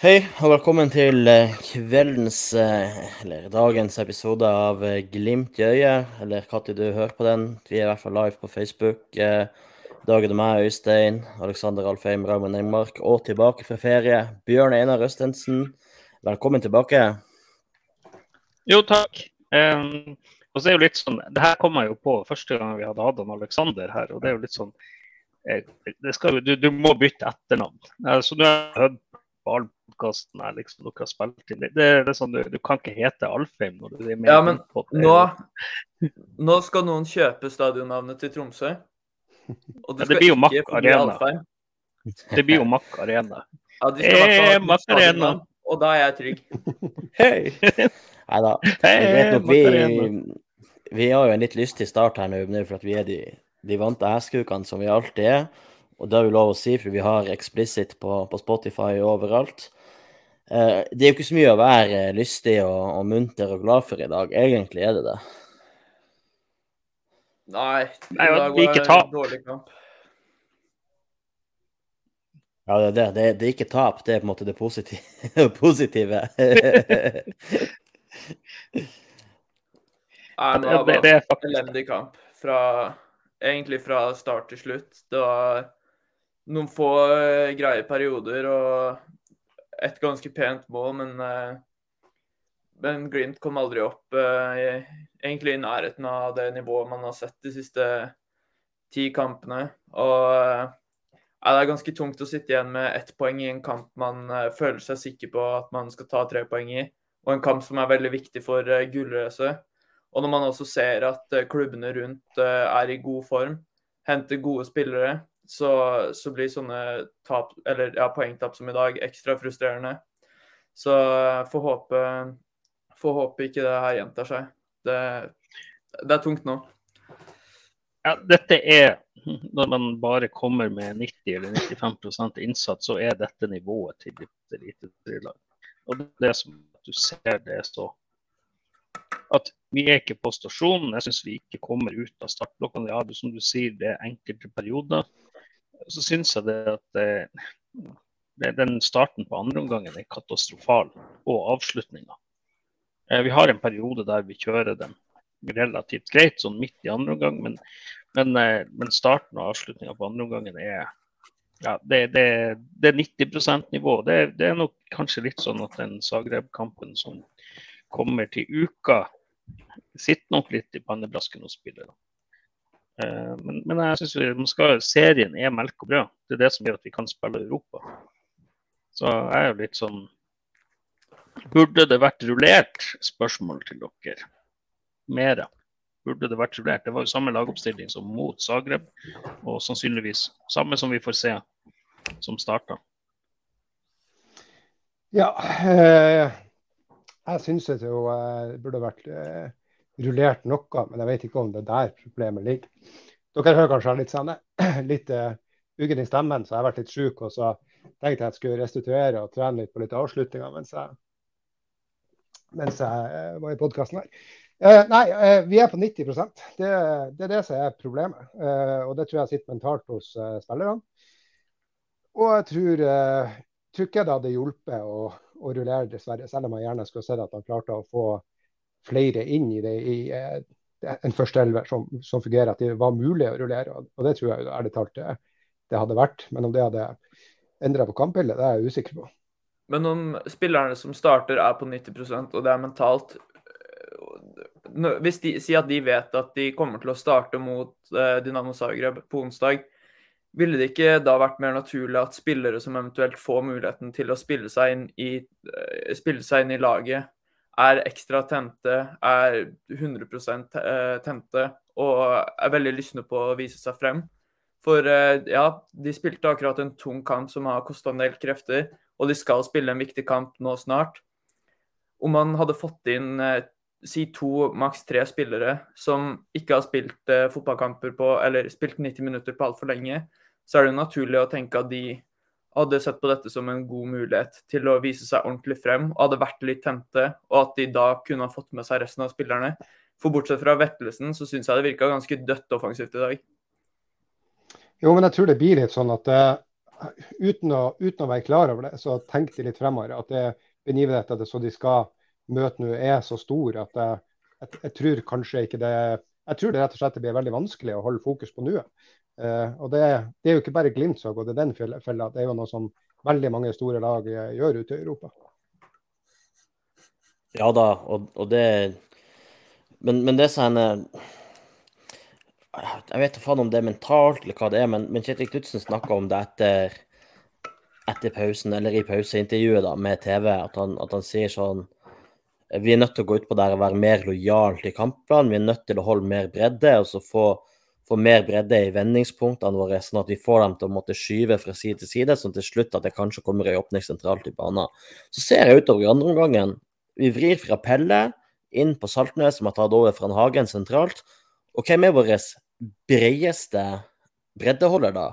Hei, og velkommen til eh, kveldens, eh, eller dagens episode av eh, Glimt i øyet, eller når du hører på den. Vi er i hvert fall live på Facebook. I dag er det meg, Øystein, Alexander Alfheim, Raymond Engmark, og tilbake fra ferie, Bjørn Einar Østensen. Velkommen tilbake. Jo, takk. Um, og så er jo litt sånn, Det her kom jeg jo på første gang vi hadde hatt Alexander her. og det er jo litt sånn, skal, du, du, må bytte etternavn. Så du har hørt på podkasten her liksom, dere har spilt inn. Det, det, det er sånn, du, du, kan ikke hete Alfheim når du er med. Ja, men nå, nå, skal noen kjøpe stadionnavnet til Tromsø. Og det, ja, det blir jo Mack Arena. Det blir jo Mack Arena. Ja, de skal hey, eh, Mack Arena. Og da er jeg trygg. Hei! Nei da. Vi, vi har jo en litt lystig start her nå, for at vi er de, de vante hestkukene som vi alltid er. Og det er jo lov å si, for vi har Explicit på, på Spotify overalt. Eh, det er jo ikke så mye å være lystig og, og, munter og glad for i dag. Egentlig er det det. Nei, i dag var det en dårlig kamp. Ja, det er det. Det er, det er ikke tap, det er på en måte det positive. positive. Nei, det var bare en elendig kamp. Fra, egentlig fra start til slutt. Det var noen få uh, greie perioder og et ganske pent mål, men, uh, men Glimt kom aldri opp i, egentlig i nærheten av det nivået man har sett de siste ti kampene. Og det er ganske tungt å sitte igjen med ett poeng i en kamp man føler seg sikker på at man skal ta tre poeng i, og en kamp som er veldig viktig for gullracet. Og når man også ser at klubbene rundt er i god form, henter gode spillere, så, så blir sånne tap, eller ja, poengtap som i dag ekstra frustrerende. Så eh, får håpe, får håpe ikke det her gjentar seg. Det, det er tungt nå. Ja, dette er Når man bare kommer med 90 eller 95% innsats, så er dette nivået til eliteserielag. Og det som du ser det er så at vi er ikke på stasjonen. Jeg syns vi ikke kommer ut av startblokkene. Ja, som du sier, det er enkelte perioder så syns jeg det at det, den starten på andreomgangen er katastrofal, og avslutninga. Eh, vi har en periode der vi kjører dem relativt greit, sånn midt i andre omgang, men, men, eh, men starten og avslutninga på andreomgangen er ja, det, det, det er 90 %-nivå. Det, det, er nok kanskje litt sånn at den Zagreb-kampen som kommer til uka, sitter nok litt i pannebrasken hos spillerne. Eh, men, men jeg synes serien er melk og brød. Det er det som gjør at vi kan spille Europa. Så jeg er jo litt sånn Burde det vært rullert? Spørsmål til dere. Mere. Burde det vært rullert? Det var jo samme lagoppstilling som mot Zagreb, og sannsynligvis samme som vi får se som starta. Ja, Øh, jeg syns det jo øh, burde vært eh, rullert noe, men jeg vet ikke om det er der problemet ligger. Dere hører kanskje litt, sånn, litt uh, uggen i stemmen, så jeg har vært litt sjuk. Og så tenkte jeg at jeg skulle restituere og trene litt på litt avslutninger mens jeg, mens jeg uh, var i podkasten her. Uh, nei, uh, vi er på 90 det, det er det som er problemet. og det tror jeg sitter mentalt hos spillerne. Og jeg tror, tror ikke det hadde hjulpet å, å rullere, dessverre. Selv om jeg gjerne skulle sett at han klarte å få flere inn i det i eh, en første elver som, som, fungerer, at det var mulig å rullere. Og det tror jeg ærlig talt det, det hadde vært. Men om det hadde endra på kampbildet, det er jeg usikker på. Men om spillerne som starter er på 90% og det er mentalt eh, Hvis de sier at de vet at de kommer til å starte mot eh, Dynamo Zagreb på onsdag, ville det ikke da vært mer naturlig at spillere som eventuelt får muligheten til å spille seg inn i, spille seg inn i laget, er ekstra tente, er 100 eh, tente og er veldig lystne på å vise seg frem. For eh, ja, de spilte akkurat en tung kamp som har kosta en del krefter, og de skal spille en viktig kamp nå snart. Om man hadde fått inn eh, si to, maks tre spillere som ikke har spilt fotballkamper på, eller spilt 90 minutter på altfor lenge, så er det jo naturlig å tenke at de hadde sett på dette som en god mulighet til å vise seg ordentlig frem og hadde vært litt tente, og at de da kunne ha fått med seg resten av spillerne. For bortsett fra Vettelsen, så syns jeg det virka ganske dødt offensivt i dag. Jo, men jeg tror det blir litt sånn at uh, uten å, uten å, være klar over det, så tenkte de litt fremover at det begivenheten så de skal møte nå, er så stor at jeg, jeg, jeg, tror kanskje ikke det Jeg tror det rett og slett blir veldig vanskelig å holde fokus på nuet. Uh, og det, det, er jo ikke bare Glimt som har gått i den fella, det er jo noe som veldig mange store lag gjør ute i Europa. Ja da, og, og det men, men, det som er Jeg vet ikke om det er mentalt eller hva det er, men, men Kjetil Knutsen snakka om det etter, etter pausen, eller i pauseintervjuet da, med TV, at han, at han, sier sånn Vi er nødt til å gå ut på der og være mer lojal til kampene. Vi er nødt til å holde mer bredde og så få, få mer bredde i vendingspunktene våre, sånn at vi får dem til å måtte skyve fra side til side, sånn til slutt at det kanskje kommer ei åpning sentralt i banen. Så ser jeg utover i andre omgangen. Vi vrir fra Pelle inn på Saltnes, som har tatt over fra Hagen sentralt. Og hvem er vår bredeste breddeholder, da?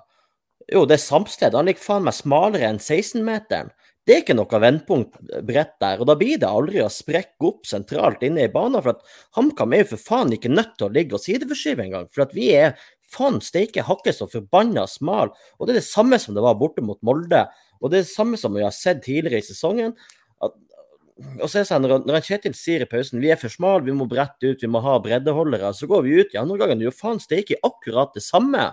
Jo, det er Samsted. Han ligger faen meg smalere enn 16-meteren. Det er ikke noe vendepunkt bredt der. Og da blir det aldri å sprekke opp sentralt inne i banen. For at HamKam er jo for faen ikke nødt til å ligge og sideforskyve engang. For at vi er faen steike hakket så forbanna smal. Og det er det samme som det var borte mot Molde. Og det er det samme som vi har sett tidligere i sesongen. At og så er det sånn, Når, Kjetil sier i pausen vi er for smale, vi må brette ut, vi må ha breddeholdere, så går vi ut i andre gangen og gjør faen steike akkurat det samme.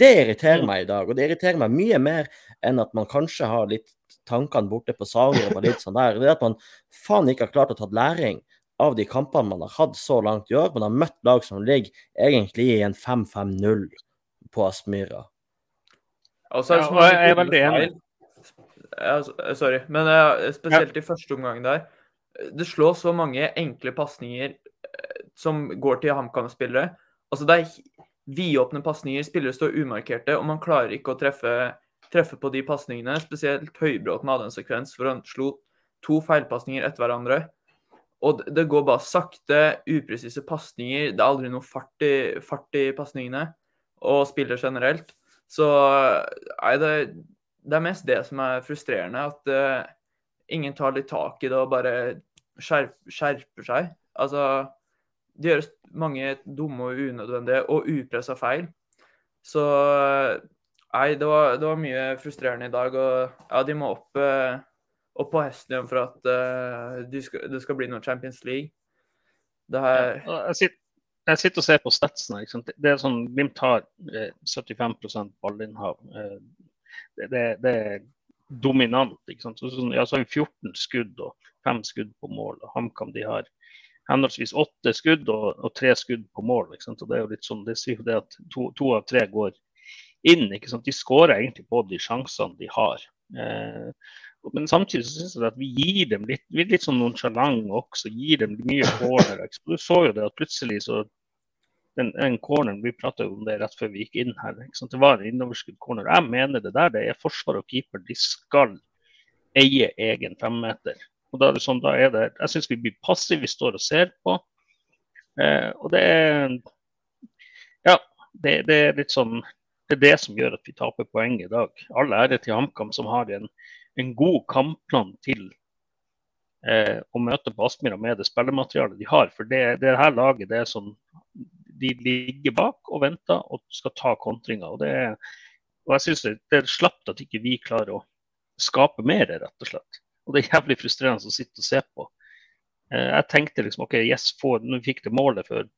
Det irriterer meg i dag, og det irriterer meg mye mer enn at man kanskje har litt tankene borte på Zagreb og litt sånn der. Det er at man faen ikke har klart å ta læring av de kampene man har hatt så langt i år. Man har møtt lag som ligger egentlig i en 5-5-0 på Aspmyra. Ja, jeg er veldig enig. Sorry. Men uh, spesielt i første omgang der. Det slår så mange enkle pasninger uh, som går til HamKam-spillere. Altså, det er vidåpne pasninger, spillere står umarkerte, og man klarer ikke å treffe, treffe på de pasningene. Spesielt Høybråten hadde en sekvens hvor han slo to feilpasninger etter hverandre. Og det går bare sakte, upresise pasninger. Det er aldri noe fart i, fart i pasningene. Og spiller generelt. Så nei, det, det er mest det som er frustrerende. At uh, ingen tar litt tak i det og bare skjerper, skjerper seg. Altså, det gjøres mange dumme og unødvendige og upressa feil. Så nei, det var, det var, mye frustrerende i dag. Og ja, de må opp, uh, opp på hesten igjen for at uh, det skal, det skal bli noe Champions League. Her... Ja, jeg, sitter, jeg, sitter, og ser på statsene. Det er sånn, Glimt har 75 ballinnhav det, det, det er dominant. ikke sant? Så, sånn, ja, så har vi 14 skudd og 5 skudd på mål. og HamKam de har henholdsvis 8 skudd og, og 3 skudd på mål. ikke sant? Og Det er jo litt sånn, det sier jo det at to, to av tre går inn. ikke sant? De skårer egentlig på de sjansene de har. Eh, men samtidig så synes jeg at vi gir dem litt, vi er litt sånn nonsjalant også. Gir dem mye corner. Du så jo det at plutselig så den, den corneren, Vi prata om det rett før vi gikk inn her. Ikke sant? Det var en innoverskudd corner. Jeg mener det der det er forsvar og keeper. De skal eie egen femmeter. Og da er det sånn, da er det, Jeg syns vi blir passive, vi står og ser på. Eh, og det er Ja, det, det, er litt sånn Det er det som gjør at vi taper poeng i dag. All ære til HamKam som har en, en god kampplan til eh, å møte på Aspmyra med det spillematerialet de har. For det, det her laget det er sånn de ligger bak og venter og skal ta kontringa. Og, og jeg synes det, det, er slapt at ikke vi klarer å skape mer, rett og slett. Og det er jævlig frustrerende å sitte og se på. Eh, jeg tenkte liksom OK, yes, får, når vi fikk det målet før,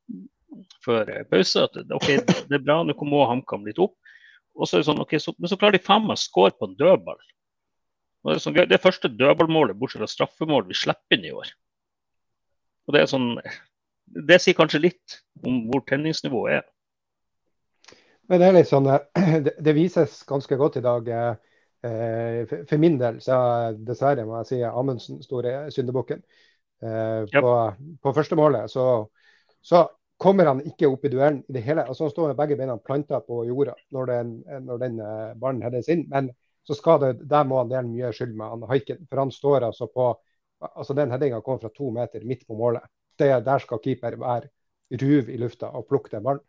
før eh, pause, at OK, det er bra, nå må HamKam litt opp. Og så er det sånn, ok, så, Men så klarer de faen meg å score på en dødball. Og det, er sånn, det første dødballmålet, bortsett fra straffemål, vi slipper inn i år. Og det er sånn, det sier kanskje litt om hvor tenningsnivået er. Men det er litt sånn, eh, det vises ganske godt i dag. Eh, for min del så dessverre må jeg si Amundsen store syndebukken. Eh, på, på første målet så, så, kommer han ikke opp i duellen i det hele. Altså Han står med begge beina planta på jorda når den, når den ballen heades inn. Men så skal det, der må han dele mye skyld med han haiken. For han står altså på altså Den headinga kom fra to meter midt på målet det, der skal keeper være ruv i lufta og plukke den ballen.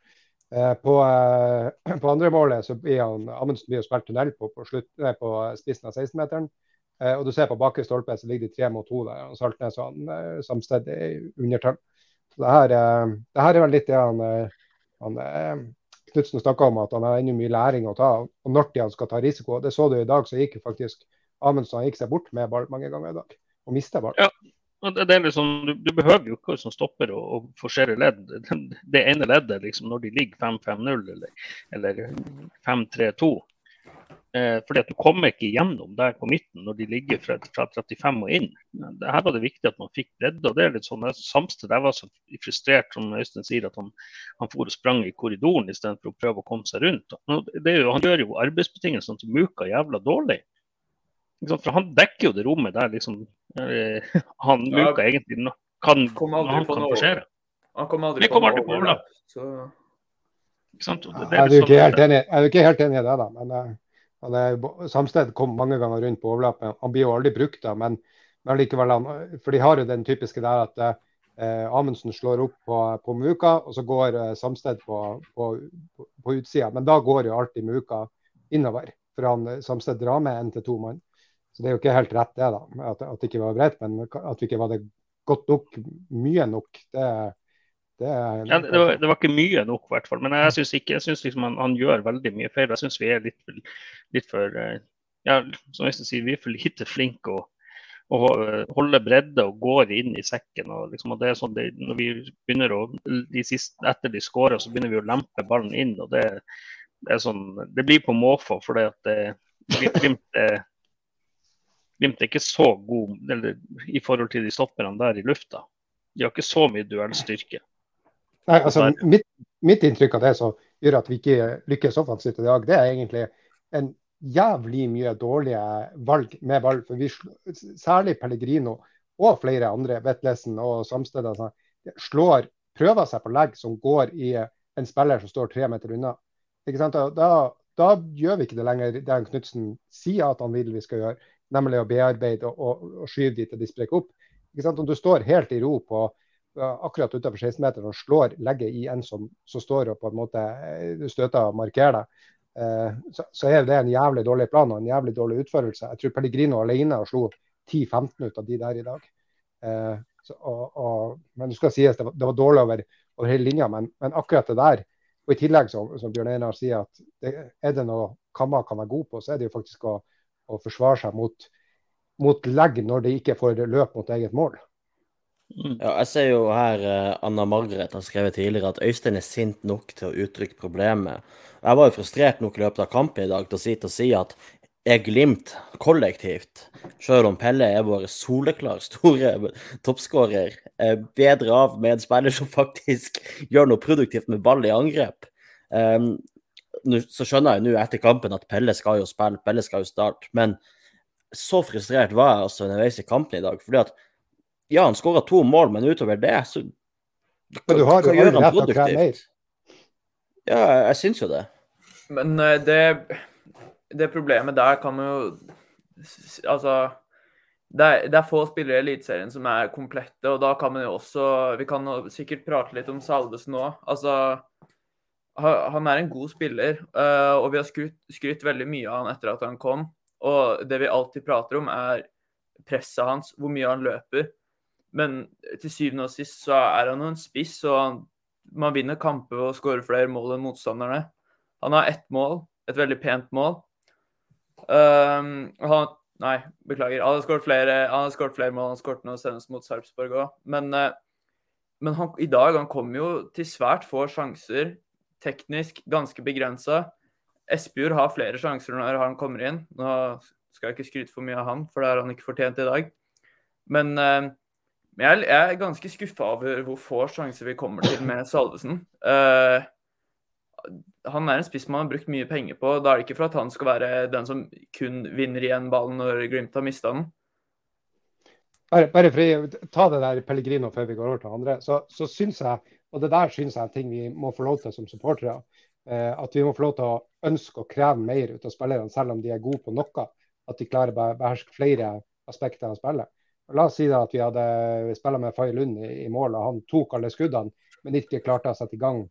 Eh, på, eh, på, andre målet så blir han, Amundsen blir spilt tunnel på, på, slutt, nei, på spissen av 16-meteren. Eh, og du ser på bakre stolpe så ligger de tre mot to der. og Saltnes og han eh, samstedet undertall. Det her, eh, det her er vel litt det han, eh, han Knutsen snakka om at han har ennå mye læring å ta, og når han skal ta risiko. Det så du i dag, så gikk jo faktisk Amundsen gikk seg bort med ball mange ganger i dag, og mista ball. Ja. Det er liksom, du, du behøver jo ikke som stopper å, å forsere ledd. Det ene leddet, liksom, når de ligger 5-5-0 eller, eller 5-3-2, Eh, fordi at Du kommer ikke gjennom der på midten når de ligger fra, fra 35 og inn. Det her var det viktig at man fikk bredde. og det er litt sånn, Samsted jeg var så frustrert, som Øystein sier, at han, han for og sprang i korridoren istedenfor å prøve å komme seg rundt. Jo, han gjør jo arbeidsbetingelsene til Muka jævla dårlig. For Han dekker jo det rommet der liksom, eh, han Muka ja, egentlig kan, han kan forsere. Han kommer aldri på noe overlapp. Så... Ikke sant? Det, det er, jeg, er ikke helt enig, jeg ikke helt enig i det, da. men... Uh... Samsted kom mange ganger rundt på overlappet. Han blir jo aldri brukt da, men, men likevel For de har jo den typiske der at eh, Amundsen slår opp på, på, Muka, og så går eh, Samsted på, på, på utsida. Men da går jo alltid Muka innover. For han eh, Samsted drar med én til to mann. Så det er jo ikke helt rett det, da. At, at det ikke var bredt, men at vi ikke var det godt nok, mye nok. det det, ja, det, var, det, var, ikke mye nok, i hvert fall. Men jeg syns liksom han, han, gjør veldig mye feil. Jeg syns vi er litt, litt, for eh, ja, som jeg sier, vi er for lite flinke å, å holde bredde og går inn i sekken. og, liksom, og det er sånn det, når vi begynner å, de siste, Etter de skårer, så begynner vi å lempe ballen inn. og Det, det sånn, det blir på måfå. for det at Glimt er, Glimt er ikke så god eller, i forhold til de stopperne der i lufta. De har ikke så mye duellstyrke. Nei, altså, mitt, mitt, inntrykk av det som gjør at vi ikke lykkes offensivt i dag, det er egentlig en jævlig mye dårlige valg med valg. For vi, særlig Pellegrino og flere andre, Vetlesen og Samsted, altså, slår, prøver seg på legg som går i en spiller som står tre meter unna. Da, da, gjør vi ikke det lenger det Knutsen sier at han vil vi skal gjøre, nemlig å bearbeide og, og, og skyve dit til de sprekker opp. Om du står helt i ro på akkurat utenfor 16-meteren og slår legget i en som, som, står og på en måte eh, støter og markerer deg, eh, så, så, er det en jævlig dårlig plan og en jævlig dårlig utførelse. Jeg tror Pellegrino alene slo 10-15 ut av de der i dag. Eh, så, og, og, men det skal sies, det var, det var dårlig over, over, hele linja, men, men, akkurat det der og I tillegg, som, som Bjørn Einar sier, at det, er det noe Kamma kan være god på, så er det jo faktisk å, å forsvare seg mot, mot legg når det ikke får løp mot eget mål. Mm. Ja, jeg ser jo her uh, Anna Margaret har skrevet tidligere at Øystein er sint nok til å uttrykke problemet. Jeg var jo frustrert nok i løpet av kampen i dag til å si, til å si at er Glimt kollektivt, selv om Pelle er vår soleklar store toppskårer, bedre av med en spiller som faktisk gjør noe produktivt med ball i angrep. Um, så skjønner jeg nå etter kampen at Pelle skal jo spille, Pelle skal jo starte, men så frustrert var jeg altså underveis i kampen i dag. fordi at ja, han skåra to mål, men utover det, så Men du har jo aldri rett til å kreve mer. Ja, jeg syns jo det. Men eh, det, det problemet der kan man jo Altså det er, det er, få spillere i Eliteserien som er komplette, og da kan man jo også Vi kan sikkert prate litt om Salvesen nå. Altså, han er en god spiller, eh, og vi har skrytt, skrytt veldig mye av han etter at han kom. Og det vi alltid prater om, er presset hans, hvor mye han løper. Men til syvende og sist så er han jo en spiss, og han, man vinner kamper og skårer flere mål enn motstanderne. Han har ett mål, et veldig pent mål. Um, han, nei, beklager. Han har skåret flere, flere, mål. Han har skåret nå senest mot Sarpsborg òg. Men, uh, men han, i dag han kom jo til svært få sjanser. Teknisk ganske begrensa. Espejord har flere sjanser når han kommer inn. Nå skal jeg ikke skryte for mye av han, for det har han ikke fortjent i dag. Men uh, men jeg, er ganske skuffa over hvor få sjanser vi kommer til med Salvesen. Uh, han er en spiss man har brukt mye penger på. Da er det ikke for at han skal være den som kun vinner igjen ballen når Glimt har mista den. Bare, bare, for å ta det der Pellegrino før vi går over til andre, så, så syns jeg, og det der syns jeg er en ting vi må få lov til som supportere, eh, at vi må få lov til å ønske å kreve mer ut av spillerne, selv om de er gode på noe. At de klarer å beherske flere aspekter av spillet. La oss si da at vi hadde spilla med Faye Lund i, i, mål, og han tok alle skuddene, men ikke klarte å sette i gang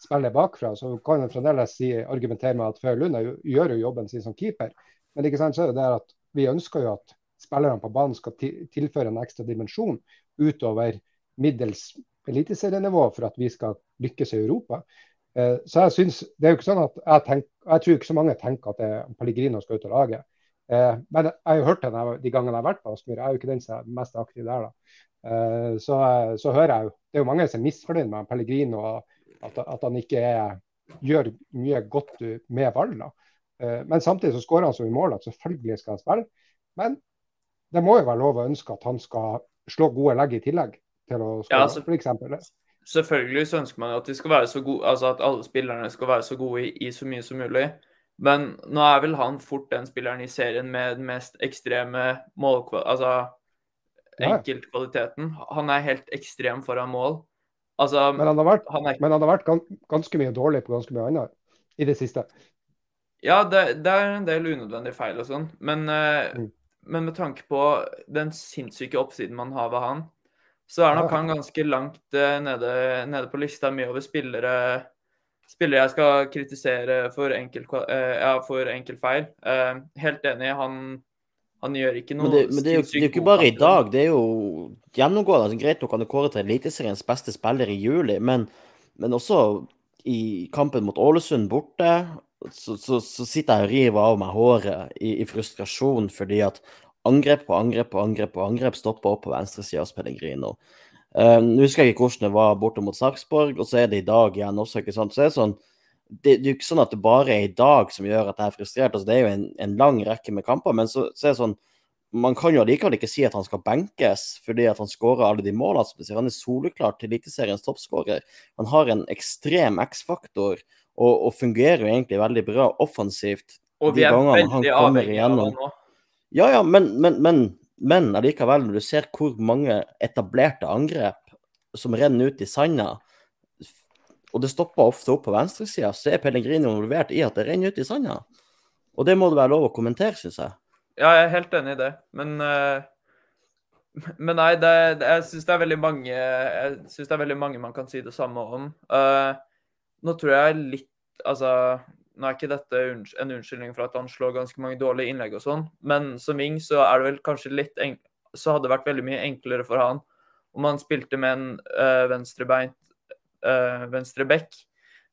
spillet bakfra. Så kan en fremdeles si, argumentere med at Faye Lund gjør jo jobben sin som keeper. Men ikke sant, så er det der at vi ønsker jo at spillerne på banen skal tilføre en ekstra dimensjon utover middels eliteserienivå for at vi skal lykkes i Europa. Eh, så jeg synes, det er jo ikke sånn at jeg, tenker, jeg tror ikke så mange tenker at Pellegrino skal ut og lage. Eh, men jeg har jo hørt det de gangene jeg har vært på Aspmyr. Jeg er jo ikke den som er mest aktiv der. da. Eh, så, så, hører jeg jo Det er jo mange som er misfornøyd med Pellegrino, og at, at han ikke er, gjør mye godt med ballen. da. Men samtidig så skårer han så i mål at selvfølgelig skal han spille. Men det må jo være lov å ønske at han skal slå gode legg i tillegg til å skåre, ja, altså, f.eks selvfølgelig så ønsker man at, de skal være så gode, altså at alle spillerne skal være så gode i, i, så mye som mulig. Men nå er vel han fort den spilleren i serien med den mest ekstreme målkvaliteten Altså enkeltkvaliteten. Han er helt ekstrem foran mål. Altså, men, han har vært, han er, men han har vært ganske mye dårlig på ganske mye annet i det siste. Ja, det, det er en del unødvendige feil og sånn. Men, uh, mm. men med tanke på den sinnssyke oppsiden man har ved han, så er nok han ganske langt uh, nede, nede, på lista mi over spillere, spillere jeg skal kritisere for enkel, uh, ja, for enkel feil. Uh, helt enig, han, han, gjør ikke noe Men det, men det er jo, det er jo ikke bare i dag, det er jo gjennomgående. Altså, greit nok han er kåret til Eliteseriens beste spiller i juli, men, men også i kampen mot Ålesund borte, så, så, så, sitter jeg og river av meg håret i, i frustrasjon fordi at angrep på angrep på angrep på angrep stopper opp på venstresida hos Pellegrino. Uh, Nå husker jeg ikke hvordan det var borte mot Sarpsborg, og så er det i dag igjen også. ikke sant? Så er det sånn, det, det er jo ikke sånn at det bare er i dag som gjør at jeg er frustrert. altså Det er jo en, en lang rekke med kamper. Men så, så, er det sånn, man kan jo allikevel ikke si at han skal benkes fordi at han skårer alle de målene. Altså, han er soleklart til Eliteseriens toppskårer. Han har en ekstrem X-faktor og, og, fungerer jo egentlig veldig bra offensivt. Og vi er veldig avhengig av ham nå. Ja, ja, men, men, men, men allikevel, når du ser hvor mange etablerte angrep som renner ut i sanda, og det stopper ofte opp på venstresida, så er Pellegrino involvert i at det renner ut i sanda. Og det må det være lov å kommentere, syns jeg. Ja, jeg er helt enig i det. Men, uh, men nei, det, jeg syns det synes det er veldig mange man kan si det samme om. Uh, nå tror jeg litt Altså nå er ikke dette en unnskyldning for at han slår ganske mange dårlige innlegg og sånn, men som wing så er det vel kanskje litt så hadde det vært veldig mye enklere for han om han spilte med en øh, venstrebeint uh, venstre back.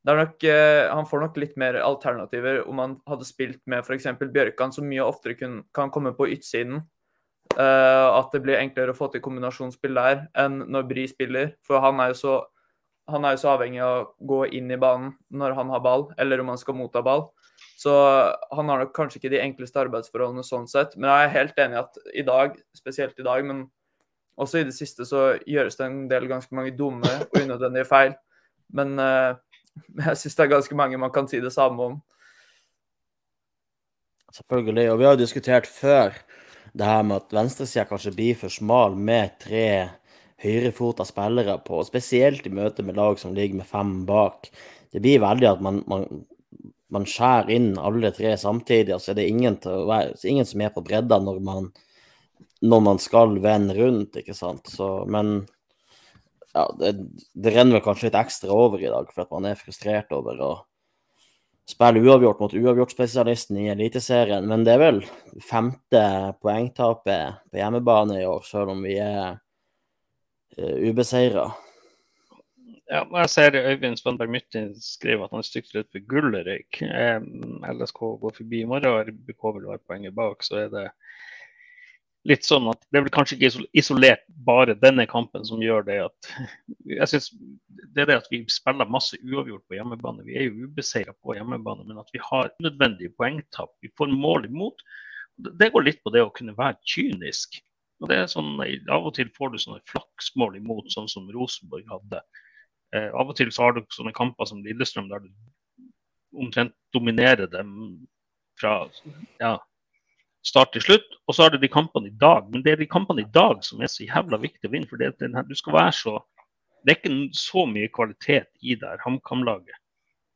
Nok, øh, han får nok litt mer alternativer om han hadde spilt med f.eks. Bjørkan, som mye oftere kun, kan komme på utsiden. Uh, at det blir enklere å få til kombinasjonsspill der enn når Bry spiller. For han er jo så han er jo så avhengig av å gå inn i banen når han har ball, eller om han skal motta ball. Så han har nok kanskje ikke de enkleste arbeidsforholdene sånn sett. Men jeg er helt enig i at i dag, spesielt i dag, men også i det siste, så gjøres det en del ganske mange dumme og unødvendige feil. Men uh, jeg syns det er ganske mange man kan si det samme om. Selvfølgelig. Og vi har jo diskutert før det her med at venstresida kanskje blir for smal med tre høyrefota spillere på, spesielt i møte med lag som ligger med fem bak. Det blir veldig at man, man, man skjærer inn alle tre samtidig. og så er det ingen, være, ingen som er på bredda når man, når man skal vende rundt, ikke sant. Så, men ja, det, det renner vel kanskje litt ekstra over i dag, for at man er frustrert over å spille uavgjort mot uavgjortspesialisten i Eliteserien. Men det er vel femte poengtapet på hjemmebane i år, selv om vi er ubeseira. Ja, når jeg ser Øyvind Svanberg Myttin skriver at han er stygt redd for Gullerøyk. Eh, LSK går forbi i morgen, og RBK vil være poenget bak. Så er det litt sånn at det er vel kanskje ikke isolert bare denne kampen som gjør det at jeg synes Det er det at vi spiller masse uavgjort på hjemmebane. Vi er jo ubeseira på hjemmebane, men at vi har nødvendige poengtap. Vi får mål imot. Det går litt på det å kunne være kynisk. Og det er sånn, Av og til får du sånne flaksmål imot, sånn som Rosenborg hadde. Eh, av og til så har du sånne kamper som Lillestrøm, der du omtrent dominerer dem fra ja, start til slutt. Og så har du de kampene i dag. Men det er de kampene i dag som er så jævla viktig å vinne. for det, det, du skal være så, det er ikke så mye kvalitet i det her HamKam-laget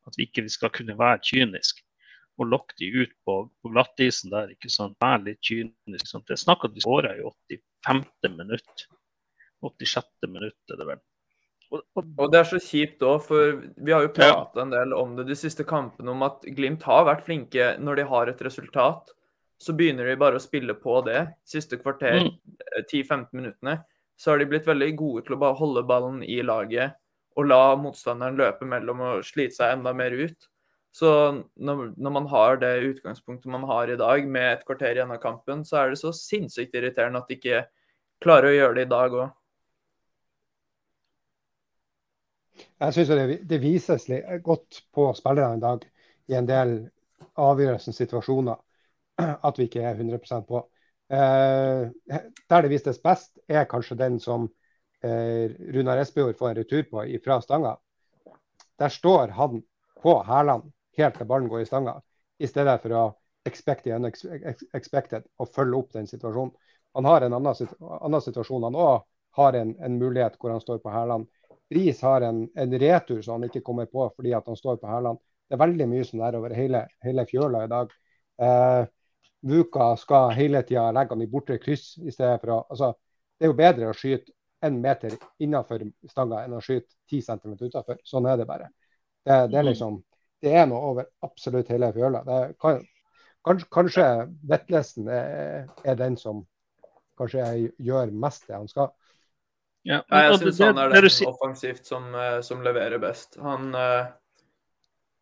at vi ikke skal kunne være kyniske og lokke de ut på, på glattisen der. ikke sant, Vær litt kynisk. Sant? Det er snakk om de skåra i 85. minutt. 86. minutt er det vel. Og, og, og, det er så kjipt òg, for vi har jo pratet ja. en del om det de siste kampene, om at Glimt har vært flinke når de har et resultat. Så begynner de bare å spille på det. Siste kvarter, mm. 10-15 minuttene, så har de blitt veldig gode til å bare holde ballen i laget og la motstanderen løpe mellom og slite seg enda mer ut. Så når, når, man har det utgangspunktet man har i dag, med et kvarter igjen av kampen, så er det så sinnssykt irriterende at de ikke klarer å gjøre det i dag òg. Jeg syns det, det, vises godt på spillerne i dag i en del avgjørelsens situasjoner at vi ikke er 100% på. Eh, der det vises best, er kanskje den som eh, Runar Espejord får en retur på fra stanga. Der står han på hælene helt til ballen går i stanga, i stedet for å expect the unexpected og følge opp den situasjonen. Han har en annen, annen situasjon. Han òg har en, en, mulighet hvor han står på hælene. Bris har en, en, retur som han ikke kommer på fordi han står på hælene. Det er veldig mye som er over hele, hele fjøla i dag. Eh, Vuka skal hele tida legge han i bortre kryss i stedet for å altså, Det er jo bedre å skyte én meter innenfor stanga enn å skyte ti centimeter utenfor. Sånn er det bare. Det, det, er mm. liksom det er noe over absolutt hele fjøla. Kan, kanskje kanskje Vetlesen er, er, den som kanskje gjør mest det han skal. Ja, jeg syns han er den offensivt som, eh, som leverer best. Han, eh,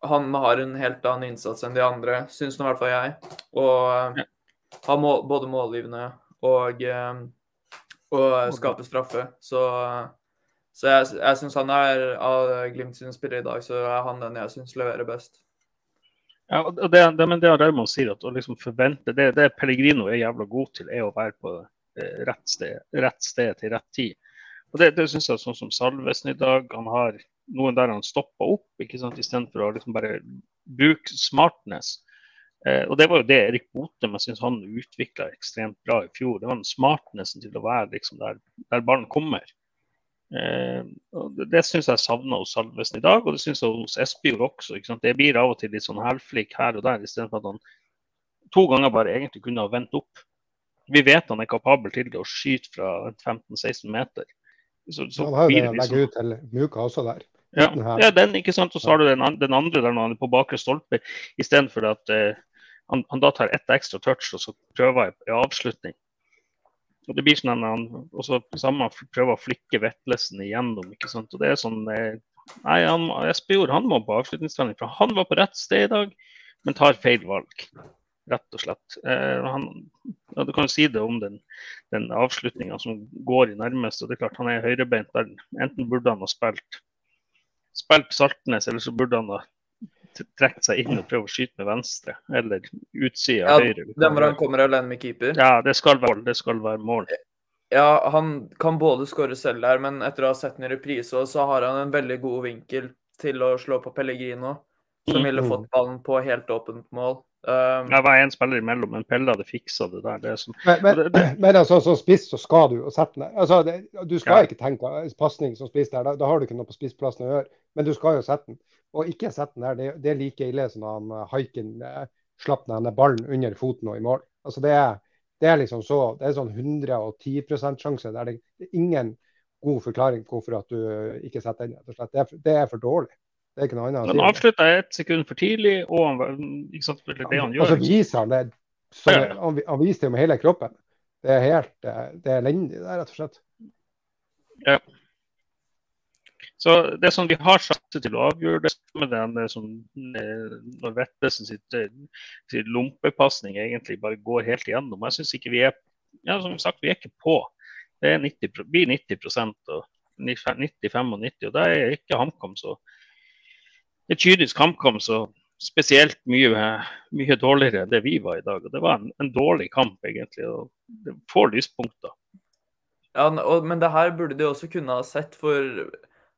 han, har en helt annen innsats enn de andre, syns nå i hvert fall jeg. Og ja. har mål, både målgivende og, eh, og skaper straffe. Så så jeg, jeg syns han er av Glimt sine spillere i dag, så er han den jeg syns leverer best. Ja, og det, det, men det Raymond sier, at å liksom forvente det, det Pellegrino er jævla god til, er å være på eh, rett, sted, rett, sted, til rett tid. Og Det, det syns jeg sånn som Salvesen i dag. Han har noen der han stoppa opp, ikke sant, istedenfor å liksom bare bruke smartness. Eh, og Det var jo det Erik Botem jeg synes han utvikla ekstremt bra i fjor. Det var den smartnessen til å være liksom der, der ballen kommer. Eh, det syns jeg savner hos Salvesen i dag, og det syns jeg hos Espejord også. Det blir av og til litt sånn hælflik her og der, istedenfor at han to ganger bare egentlig kunne ha vendt opp. Vi vet han er kapabel til å skyte fra 15-16 meter. Så, så han har jo det legge ut til Muka også der. Ja, ja, den, ikke sant. Og så har du den, den andre der når han er på bakre stolpe, istedenfor at uh, han, han, da tar ett ekstra touch og så prøver jeg avslutning. Og det blir sånn han, og så prøver å flikke Vetlesen igjennom. ikke sant, og det er sånn, eh, nei, han, Espejord han må på avslutningstrening, for han var på rett sted i dag, men tar feil valg. Rett og slett. Eh, han, ja, du kan jo si det om den, den avslutninga som går i nærmeste. og det er klart Han er høyrebeint. Enten burde han ha spilt, spilt Saltnes, eller så burde han ha trekke seg inn og prøve å skyte med venstre eller utsida ja, høyre. Den hvor han kommer alene med keeper? Ja, det skal være, det skal være mål. Ja, han kan både skåre selv der, men etter å ha sett den i reprise, så har han en veldig god vinkel til å slå på Pellegrino, som ville fått ballen på helt åpent mål. Um, jeg var en spiller imellom, men Pelle hadde fiksa det der. Det som, men, men, det, det, men altså, som spiss så skal du sette den. Altså, det, du skal ja. ikke tenke pasning som spiss der, da, da, har du ikke noe på spissplassen å gjøre. Men du skal jo sette den. Og ikke sett den der, det, det er like ille som han eh, haiken eh, slapp den ballen under foten og i mål. Altså, det er, det er liksom så, det er sånn 110 sjanse. der det, det er ingen god forklaring på hvorfor at du ikke setter den. Det er, det er for dårlig. Det er ikke noe annet. Han avslutta ett sekund for tidlig, og han, ikke sant, det han gjør. Og så viser han det. Så, han, han viser det med hele kroppen. Det er helt eh, det er elendig, rett og slett. Ja. Så det som vi har satt til å avgjøre det med den som eh, når Vettesen sitt, eh, sitt lompepasning egentlig bare går helt igjennom. Jeg syns ikke vi er ja, som sagt, vi er ikke på. Det 90, blir 90% og 90-95, og det er ikke HamKam så Det er kynisk HamKam så spesielt mye, mye, dårligere enn det vi var i dag. Og det var en, en dårlig kamp, egentlig. og får lyspunkter. Ja, og, Men det her burde de også kunne ha sett, for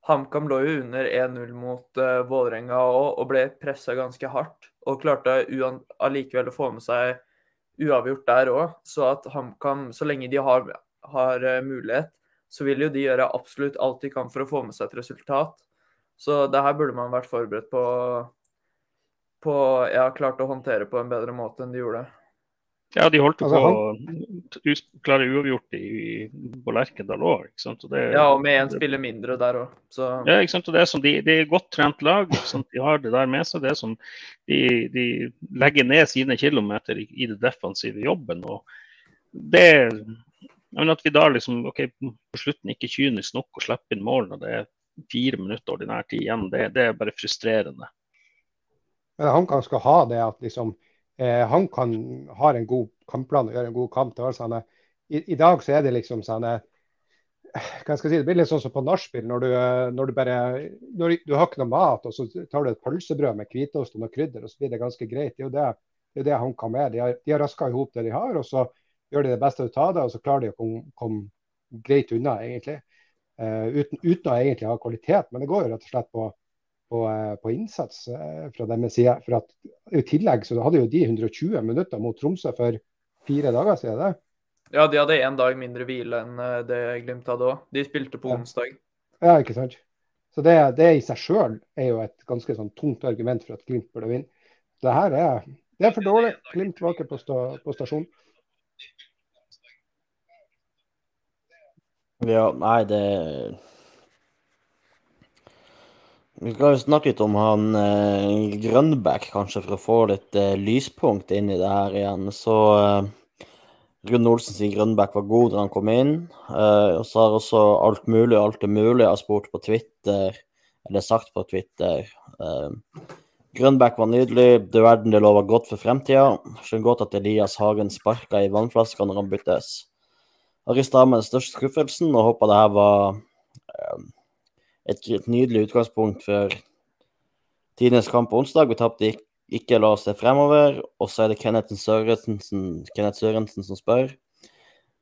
HamKam lå jo under 1-0 mot uh, Vålerenga og, og ble pressa ganske hardt. Og klarte allikevel å få med seg uavgjort der òg. Så at HamKam, så lenge de har, har uh, mulighet, så vil jo de gjøre absolutt alt de kan for å få med seg et resultat. Så det her burde man vært forberedt på, på ja, klart å håndtere på en bedre måte enn de gjorde. Ja, de holdt altså, på å klare uavgjort i, på Lerkendal òg. Ja, og med én spiller mindre der òg. Ja, ikke sant? Og det er som de, de er godt trent lag. De har det der med seg. Det er som de, de legger ned sine kilometer i, i det defensive jobben. og det men at vi da liksom, ok, på slutten ikke kynisk nok og slipper inn mål når det er fire minutter ordinær tid igjen. Det, det er bare frustrerende. Men HamKam skal ha det at liksom, eh, kan har en god kampplan og gjør en god kamp. Det sånn, i, i, dag så er det liksom sånn hva skal jeg si, Det blir litt sånn som på nachspiel. Når, du, når du bare når du har ikke noe mat, og så tar du et pølsebrød med hvitost og noe krydder, og så blir det ganske greit. Det er jo det, det, er det han kan med. De har, de har raska i hop det de har, og så gjør de det beste ut av det, og så klarer de å komme, kom greit unna, egentlig. Uh, uten, uten, å egentlig ha kvalitet. Men det går jo rett og slett på, på, uh, på innsats uh, fra deres side. For at I tillegg så hadde jo de 120 minutter mot Tromsø for fire dager siden. det. Ja, de hadde én dag mindre hvile enn det Glimt hadde òg. De spilte på onsdag. Ja, ikke sant. Så det, det i seg sjøl er jo et ganske sånn tungt argument for at Glimt burde vinne. Det her er, det er for dårlig. Glimt var ikke på, sta, på stasjonen. Ja, nei, det Vi skal jo snakke litt om han eh, Grønbæk, kanskje, for å få litt eh, lyspunkt inn i det her igjen. Så eh, Rune Olsen sier Grønbæk var god da han kom inn. Eh, og så har også alt mulig alt det mulig har spurt på Twitter, eller sagt på Twitter. Eh, Grønbæk var nydelig, du verden det lover godt for fremtida. Skjønner godt at Elias Hagen sparka i vannflaska når han byttes. Arista med den største skuffelsen og håpa det her var um, et, et, nydelig utgangspunkt for tidenes kamp på onsdag. Vi tapte ikke, ikke la oss se fremover. Og så er det Kenneth Sørensen, Kenneth Sørensen som spør.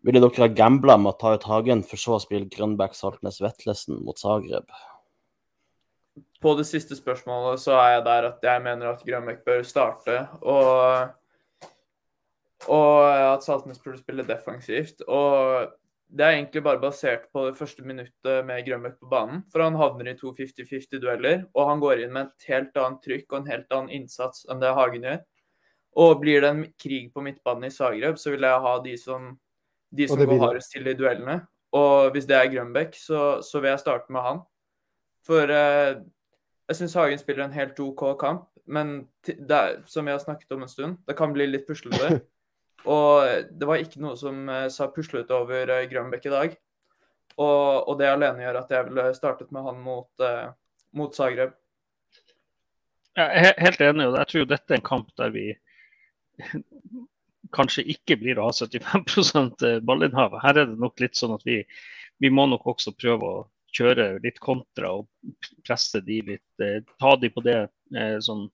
Ville dere ha gambla med å ta ut Hagen, for så å spille Grønbæk Saltnes Vetlesen mot Zagreb? På det siste spørsmålet så er jeg der at jeg mener at Grønbæk bør starte. Og og at Saltnes burde spille defensivt. Og det er egentlig bare basert på det første minuttet med Grønbæk på banen. For han havner i to 50-50-dueller, og han går inn med et helt annet trykk og en helt annen innsats enn det Hagen gjør. Og blir det en krig på midtbanen i Zagreb, så vil jeg ha de som, de som går hardest til i duellene. Og hvis det er Grønbæk, så, så, vil jeg starte med han. For eh, jeg syns Hagen spiller en helt OK kamp, men det som vi har snakket om en stund, det kan bli litt puslete. Og det var ikke noe som eh, sa puslet over eh, Grønbekk i dag. Og, og, det alene gjør at jeg ville startet med han mot, uh, mot Zagreb. Jeg er helt enig. Jeg tror dette er en kamp der vi kanskje ikke blir å ha 75% ballinnhav. Her er det nok litt sånn at vi, vi må nok også prøve å kjøre litt kontra og presse de litt. Ta de på det sånn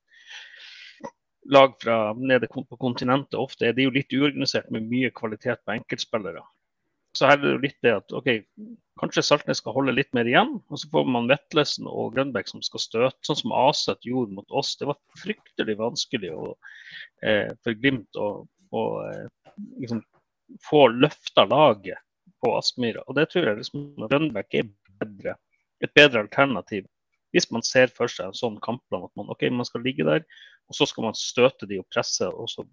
lag fra nede på kontinentet ofte er de jo litt uorganisert med mye kvalitet på enkeltspillere. Så her er det jo litt det at OK, kanskje Saltnes skal holde litt mer igjen. Og så får man Vetlesen og Grønbæk som skal støte, sånn som Aset gjorde mot oss. Det var fryktelig vanskelig å, eh, for Glimt å, å eh, liksom, få løfta laget på Aspmyra. Og det tror jeg liksom Grønbæk er bedre, et bedre alternativ hvis man ser for seg en sånn kampplan at man, okay, man skal ligge der, og så skal man støte de og presse og så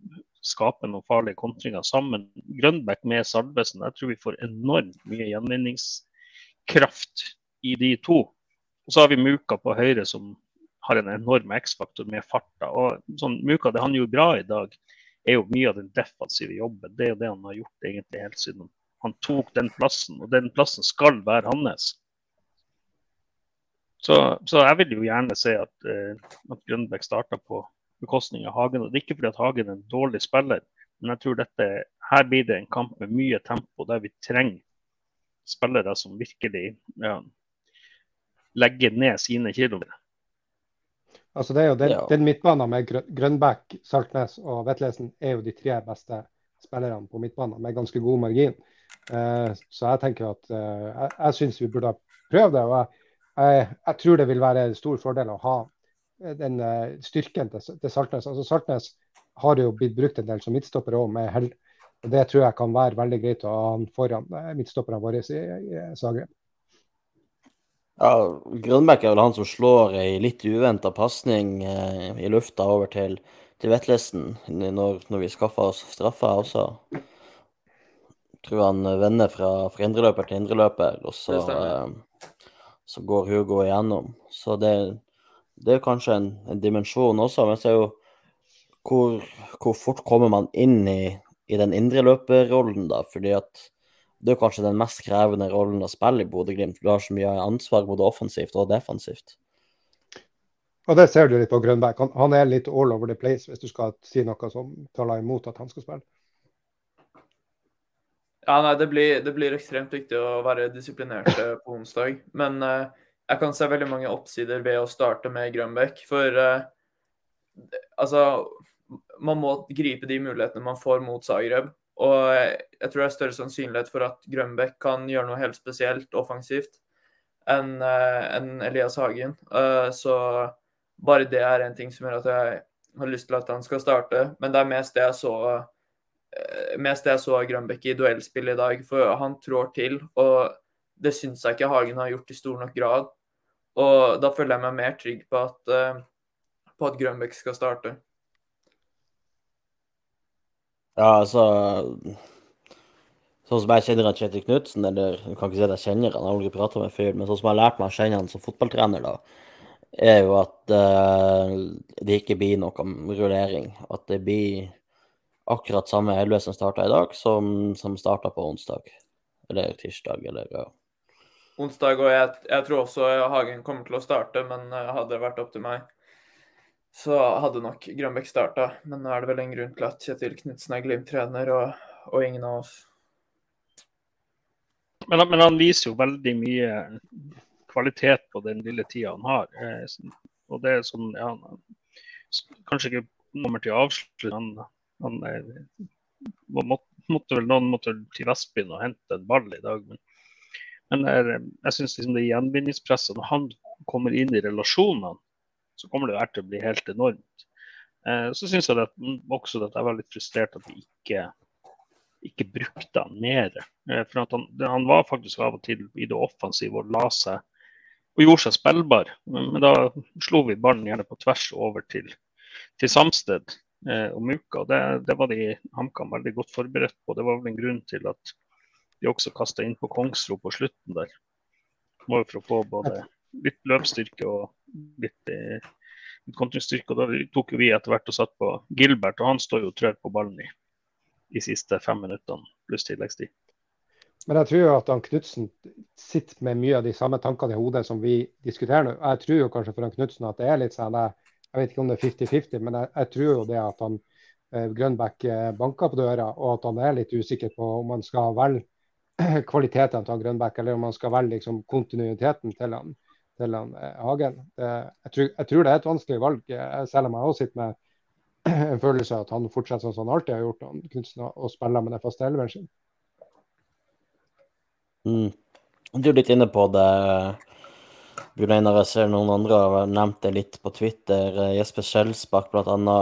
skape noen farlige kontringer sammen. Grønbæk med Salvesen, jeg tror vi får enormt mye gjenvinningskraft i de to. Og så har vi Muka på høyre som har en enorm X-faktor med farta. Og sånn, Muka, det han gjorde bra i dag, er jo mye av den defensive jobben. Det er jo det han har gjort egentlig helt siden han tok den plassen. Og den plassen skal være hans. Så, så, jeg vil jo gjerne se at, uh, at Grønbæk starter på bekostning av Hagen. og Det er ikke fordi at Hagen er en dårlig spiller, men jeg tror dette, her blir det en kamp med mye tempo, der vi trenger spillere som virkelig ja, legger ned sine kilometer. Altså det er jo den, ja. den midtbanen med Grønbæk, Saltnes og Vetlesen er jo de tre beste spillerne på midtbanen med ganske god margin. Uh, så jeg tenker at uh, jeg, jeg syns vi burde prøve det. og jeg jeg, jeg, tror det vil være en stor fordel å ha den uh, styrken til, til, Saltnes. Altså Saltnes har jo blitt brukt en del som midtstopper òg, med hell. Og Det tror jeg kan være veldig greit å ha han foran uh, midtstopperne våre i, i Zagreb. Ja, Grønbæk er vel han som slår ei litt uventa pasning eh, i lufta over til, til Vetlesen når, når vi skaffer oss straffa også. Jeg tror han vender fra, fra indreløper til indreløper, og så eh, så går Hugo igjennom. Så det, det er kanskje en, en, dimensjon også. Men så er jo hvor, hvor fort kommer man inn i, i den indreløperrollen, da? Fordi at det er kanskje den mest krevende rollen å spille i Bodø-Glimt. Du har så mye ansvar både offensivt og defensivt. Og det ser du litt på Grønberg. Han, han, er litt all over the place, hvis du skal si noe som taler imot at han skal spille. Ja, nei, det blir, det blir ekstremt viktig å være disiplinert på onsdag. Men uh, jeg kan se veldig mange oppsider ved å starte med Grønbekk. For uh, altså Man må gripe de mulighetene man får mot Zagreb. Og jeg tror det er større sannsynlighet for at Grønbekk kan gjøre noe helt spesielt offensivt enn uh, en Elias Hagen. så bare det er en ting som gjør at jeg har lyst til at han skal starte. Men det er mest det jeg så eh, mest det jeg så av Grønbekk i duellspill i dag. For han trår til, og det syns jeg ikke Hagen har gjort i stor nok grad. Og da føler jeg meg mer trygg på at, uh, på at Grønbekk skal starte. Ja, altså Sånn som jeg kjenner han Kjetil Knutsen, eller du kan ikke si at jeg kjenner han, jeg har aldri prata med fyren, men sånn som jeg har lært meg å kjenne han som fotballtrener, da, er jo at uh, det ikke blir noe rullering. At det blir akkurat samme elleve som starta i dag, som, som starta på onsdag. Eller tirsdag, eller ja. Onsdag, og jeg, jeg, tror også Hagen kommer til å starte, men eh, hadde det vært opp til meg, så hadde nok Grønbekk starta. Men nå er det vel en grunn til at Kjetil Knutsen er Glimt-trener, og, og, ingen av oss. Men, men han viser jo veldig mye kvalitet på den lille tida han har. Eh, og det er sånn, ja, Kanskje ikke kommer til å avslutte. Han, han måtte, måtte vel, Noen måtte til Vestbyen og hente en ball i dag. Men, men jeg syns liksom det gjenvinningspresset Når han kommer inn i relasjonene, så kommer det til å bli helt enormt. Eh, så syns jeg det, også at jeg var litt frustrert at vi ikke ikke brukte han mer. Eh, for han, han, var faktisk av og til i det offensive og la seg og gjorde seg spillbar. Men da slo vi ballen gjerne på tvers over til, til Samsted eh, og. Det, det var de HamKam veldig godt forberedt på. Det var vel en grunn til at de også kasta inn på Kongsro på slutten der. Må jo for å få både litt løpsstyrke og litt, eh, litt kontringsstyrke. Da tok vi etter hvert og satt på Gilbert, og han står jo og trør på ballen i de siste fem minuttene pluss tilleggstid. Men jeg tror jo at Knutsen sitter med mye av de samme tankene i hodet som vi diskuterer nå. Jeg tror jo kanskje for Knutsen at det er litt sånn Jeg vet ikke om det er 50-50, men jeg, jeg, tror jo det at han eh, Grønbæk eh, banker på døra, og at han er litt usikker på om han skal velge kvalitetene til Grønbæk, eller om han skal velge liksom, kontinuiteten til han, til han eh, Hagen. Det, jeg, tror, jeg, tror, det er et vanskelig valg, selv om jeg også sitter med en følelse av at han fortsetter sånn som han alltid har gjort, han kunstner og spiller med den faste elveren sin. Mm. Du er litt inne på det. Bjørn Einar, jeg ser noen andre har nevnt det litt på Twitter. Jesper Skjelsbakk bl.a.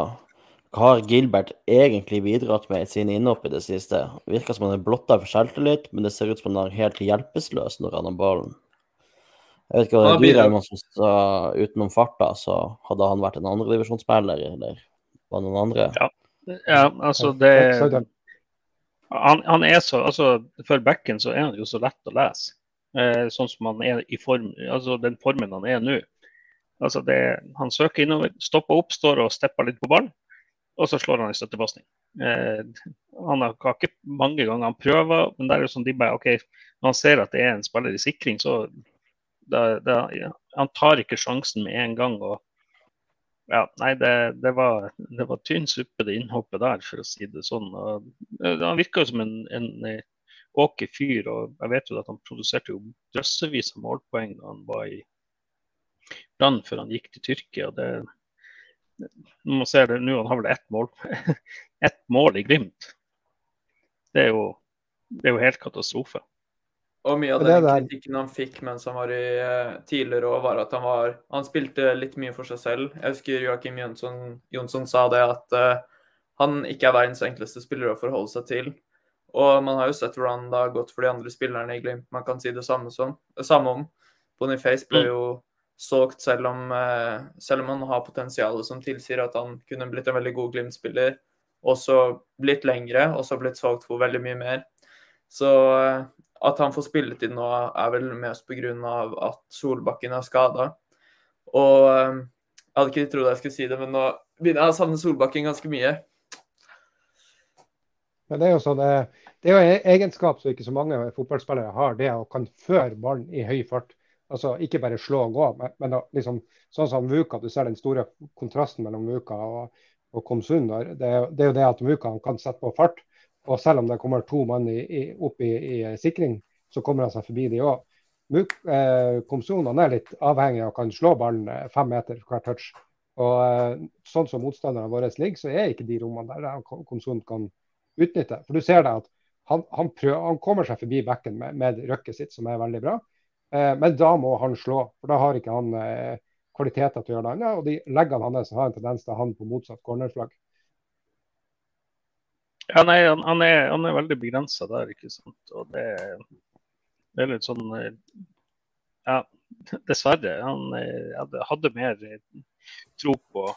Hva har Gilbert egentlig bidratt med i sine innhopp i det siste? Virker som han er blotta for selvtillit, men det ser ut som han er helt hjelpeløs når han har ballen. Jeg vet ikke hva det er du, som sa utenom farta, så hadde han vært en andredivisjonsspiller, eller var noen andre? Ja, ja altså det han, han, er så, altså For backen så er han jo så lett å lese. Eh, sånn som han er i form, altså den formen han er nå. Altså det, han søker innover, stopper opp, står og stepper litt på ballen, og så slår han i støttepasning. Eh, han har ikke mange ganger han prøver, men det er jo sånn de bare, ok, når han ser at det er en spiller i sikring, så da, da, ja, han tar ikke sjansen med en gang. og ja, nei, det, det, var, var tynn suppe, det innhoppet der, for å si det sånn. Og, eh, han virka som en, en åker eh, fyr, og jeg vet jo at han produserte jo drøssevis av målpoeng da han var i Brann før han gikk til Tyrkia. og Det, man ser det nå, han har vel ett mål, ett mål i Glimt. Det er jo, det er jo helt katastrofe. Og mye av den kritikken han fikk mens han var i uh, tidligere år, var at han var Han spilte litt mye for seg selv. Jeg husker Joakim Jonsson, Jonsson sa det at uh, han ikke er verdens enkleste spiller å forholde seg til. Og man har jo sett hvordan det har gått for de andre spillerne i Glimt. Man kan si det samme, som, samme om. Boniface ble mm. jo solgt selv om, uh, selv om han har potensialet som tilsier at han kunne blitt en veldig god Glimt-spiller. Og så blitt lengre, og så blitt solgt for veldig mye mer. Så at han får spilletid nå, er vel mest pga. at Solbakken er skada. Og jeg hadde ikke trodd jeg skulle si det, men nå begynner jeg å savne Solbakken ganske mye. Men det er jo sånn, det er jo en egenskap som ikke så mange fotballspillere har, det å kan føre ballen i høy fart. Altså Ikke bare slå og gå, men, men liksom, sånn som Vuka, du ser den store kontrasten mellom Vuka og, og Komsun. Det, det, er jo det at Vuka kan sette på fart. Og selv om det kommer to mann i, i, opp i, i, sikring, så kommer han seg forbi de òg. Eh, Komsun er litt avhengig og kan slå ballen eh, fem meter hver touch. Og eh, Sånn som motstanderne våre ligger, så er ikke de rommene der Komsun kan utnytte. For du ser det at han, han, prøver, han kommer seg forbi bekken med, med røkket sitt, som er veldig bra. Eh, men da må han slå, for da har ikke han eh, kvaliteter til å gjøre det annet. Og de leggene hans har en tendens til å havne på motsatt cornerflagg. Ja, nei, han, han, er, han er, veldig begrensa der, ikke sant. Og det, det, er litt sånn eh, Ja, dessverre. Han jeg hadde mer tro på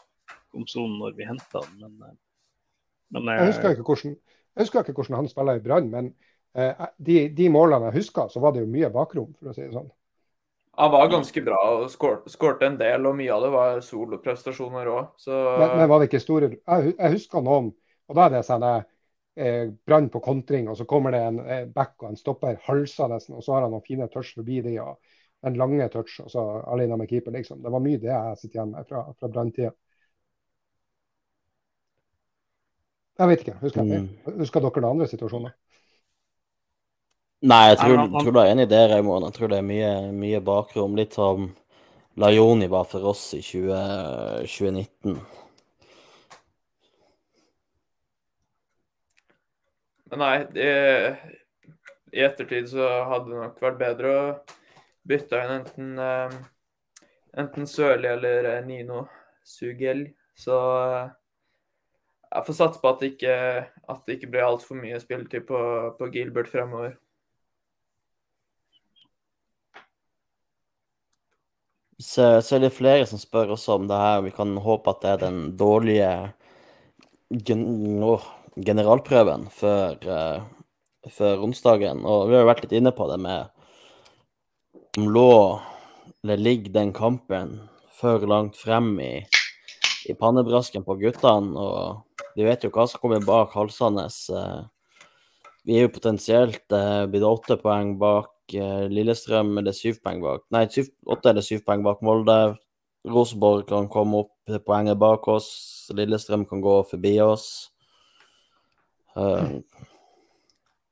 Komson når vi henta han, men, men jeg husker ikke hvordan jeg husker ikke hvordan han spiller i Brann, men de, de, målene jeg husker, så var det jo mye bakrom, for å si det sånn. Han var ganske bra og skårte en del, og mye av det var soloprestasjoner òg. Så... Men, men, var det ikke store Jeg, jeg husker noen, og da er det sånn eh, Brann på kontring, og så kommer det en eh, back og en stopper halser nesten, og så har han noen fine touch forbi de, og en lange touch, og så alene med keeper, liksom. Det var mye det jeg sitter igjen med fra, fra Brann-tida. Jeg vet ikke. Husker, jeg, husker dere noen andre situasjoner? Nei, jeg tror, jeg tror du er enig i det, Raymond. Jeg tror det er mye, mye bakrom. Litt som Lajoni var for oss i 20, 2019. Men nei, det, i ettertid så hadde det nok vært bedre å bytte inn enten, uh, enten Sørli eller eh, Nino Sugel. Så uh, jeg får satse på at det ikke, at det ikke blir altfor mye spilletid på, på Gilbert fremover. Så, så, er det flere som spør også om det her. Vi kan håpe at det er den dårlige gen oh, generalprøven før, uh, før, onsdagen. Og vi har jo vært litt inne på det med om lå eller ligger den kampen for langt frem i, i pannebrasken på guttene. og vi vet jo hva som kommer bak halsene. Uh, vi er jo potensielt uh, blitt åtte poeng bak eh, Lillestrøm, er syv poeng bak Nei, syv, åtte eller syv poeng bak Molde. Rosenborg kan komme opp poenget bak oss. Lillestrøm kan gå forbi oss. Uh,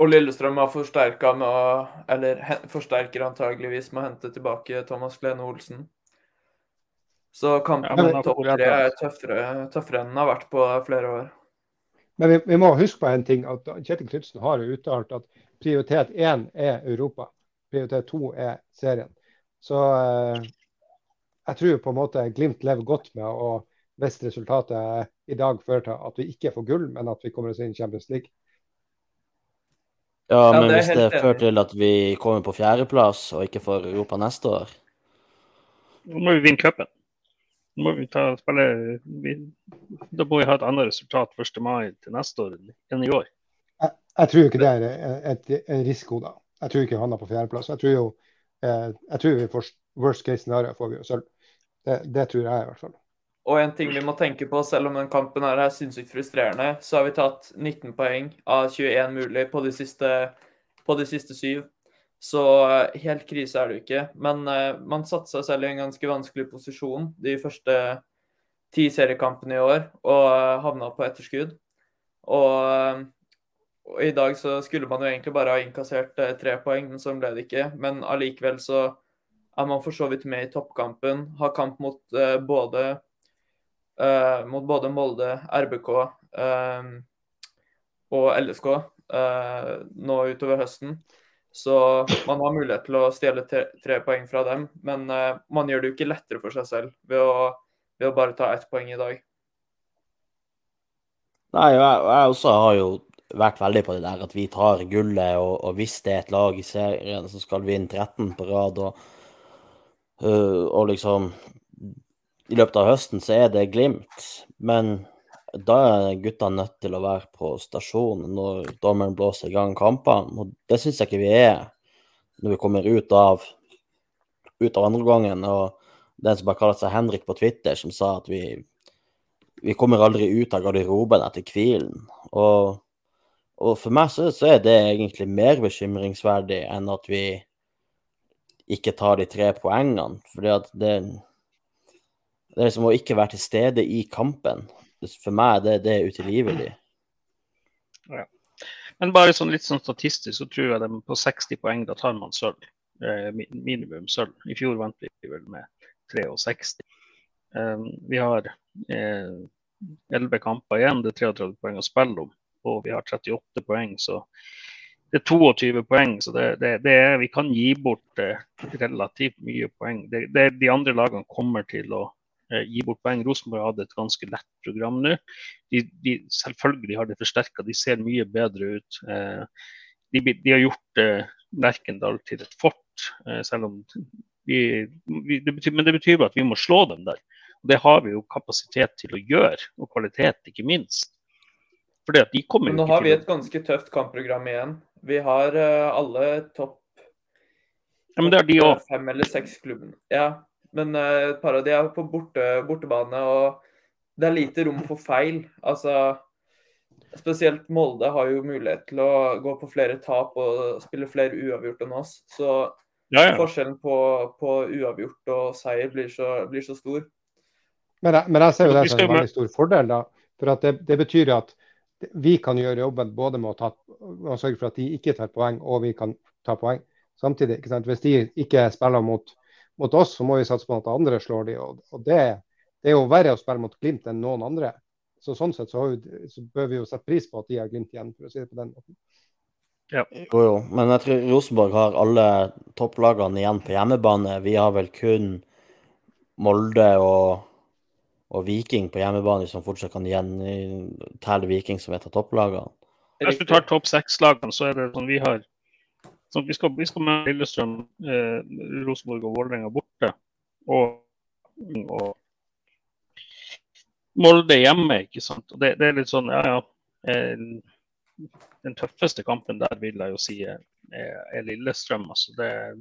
og Lillestrøm har forsterka med å Eller forsterker antageligvis med å hente tilbake Thomas Glene Olsen. Så kampen ja, mot topp tre er tøffere, tøffere enn den har vært på flere år. Men vi, vi må huske på en ting, at Kjetil Knutsen har jo uttalt at prioritet én er Europa. Prioritet to er serien. Så eh, jeg tror på en måte Glimt lever godt med å hvis resultatet i dag fører til at vi ikke får gull, men at vi kommer oss inn i Champions League. Ja, men ja, hvis det fører til at vi kommer på fjerdeplass og ikke får Europa neste år? Nå må vi vinne cupen må vi ta, spille, vi, da må vi ha et annet resultat 1. mai til neste år enn i år. Jeg, jeg tror ikke det er et, en risiko, da. Jeg tror ikke han er på fjerdeplass. Jeg tror jo eh, jeg tror vi får worst case scenario får vi jo sølv. Det, det, tror jeg i hvert fall. Og en ting vi må tenke på, selv om den kampen her er sinnssykt frustrerende, så har vi tatt 19 poeng av 21 mulig på de siste, på de siste syv. Så eh, helt krise er det jo ikke. Men uh, man satte seg selv i en ganske vanskelig posisjon de første ti seriekampene i år og uh, havna på etterskudd. Og, uh, i dag så skulle man jo egentlig bare ha innkassert tre poeng, men sånn ble det ikke. Men allikevel så er man for så vidt med i toppkampen. Har kamp mot både mot både Molde, RBK og LSK nå utover høsten. Så man har mulighet til å stjele tre, poeng fra dem, men uh, man gjør det jo ikke lettere for seg selv ved å, ved å bare ta ett poeng i dag. Nei, jeg, jeg også har jo vært veldig på det der at vi tar gullet, og, og hvis det er et lag i serien som skal vinne 13 på rad, og, uh, og liksom I løpet av høsten så er det Glimt, men da er gutta nødt til å være på stasjonen når dommeren blåser i gang kampene. Og det syns jeg ikke vi er når vi kommer ut av, ut av andre gangen. Og den som bare kaller seg Henrik på Twitter, som sa at vi, vi kommer aldri ut av garderoben etter hvilen. Og, Og for meg så, så, er det egentlig mer bekymringsverdig enn at vi ikke tar de tre poengene. Fordi at det, det er liksom å ikke være til stede i kampen. For meg det, det er utilgivelig. Ja. Men bare sånn litt sånn statistisk så tror jeg de på 60 poeng, da tar man sølv. Eh, minimum sølv. I fjor vant vi vel med 63. Eh, vi har eh, 11 kamper igjen, det er 33 poeng å spille om. Og vi har 38 poeng, så det er 22 poeng. Så det, det, det er, vi kan gi bort eh, relativt mye poeng. Det, de andre lagene kommer til å eh, gi bort poeng. Rosenborg hadde et ganske lett program nå. De, de, selvfølgelig har de forsterka, de ser mye bedre ut. Eh, de, de, har gjort Lerkendal til et fort, selv om vi, vi, det betyr, men det betyr at vi må slå dem der. Det har vi jo kapasitet til å gjøre, og kvalitet ikke minst. Fordi at de kommer Men nå har vi et ganske tøft kampprogram igjen. Vi har uh, alle topp ja, men det er de også. fem eller seks klubben. Ja, men uh, et par av de er på borte, bortebane, og det er lite rom for feil. Altså, spesielt Molde har jo mulighet til å gå på flere tap og spille flere uavgjort enn oss. Så ja, ja. forskjellen på, på, uavgjort og seier blir så, blir så stor. Men jeg, men jeg, ser jo det som en veldig stor fordel. da, for det, det, betyr at vi kan gjøre jobben både med å, ta, å, sørge for at de ikke tar poeng, og vi kan ta poeng samtidig. ikke sant? Hvis de ikke spiller mot, mot oss, så må vi satse på at andre slår de, og, og det, det, er jo verre å spille mot Glimt enn noen andre. Så Sånn sett så, vi, så bør vi jo sette pris på at de har Glimt igjen, for å si det på den måten. Ja. Jo, jo. Men jeg tror Rosenborg har alle topplagene igjen på hjemmebane. Vi har vel kun Molde og og Viking på hjemmebane som fortsatt kan gjentelle Viking som et av topplagene. Hvis du tar topp seks-lagene, så er det sånn vi har sånn, Vi skal, vi skal med Lillestrøm, eh, Rosenborg og Vålerenga borte. Og, og, Molde hjemme, ikke sant. Og det, det, er litt sånn, ja ja. Eh, den tøffeste kampen der vil jeg jo si er, er Lillestrøm. altså det er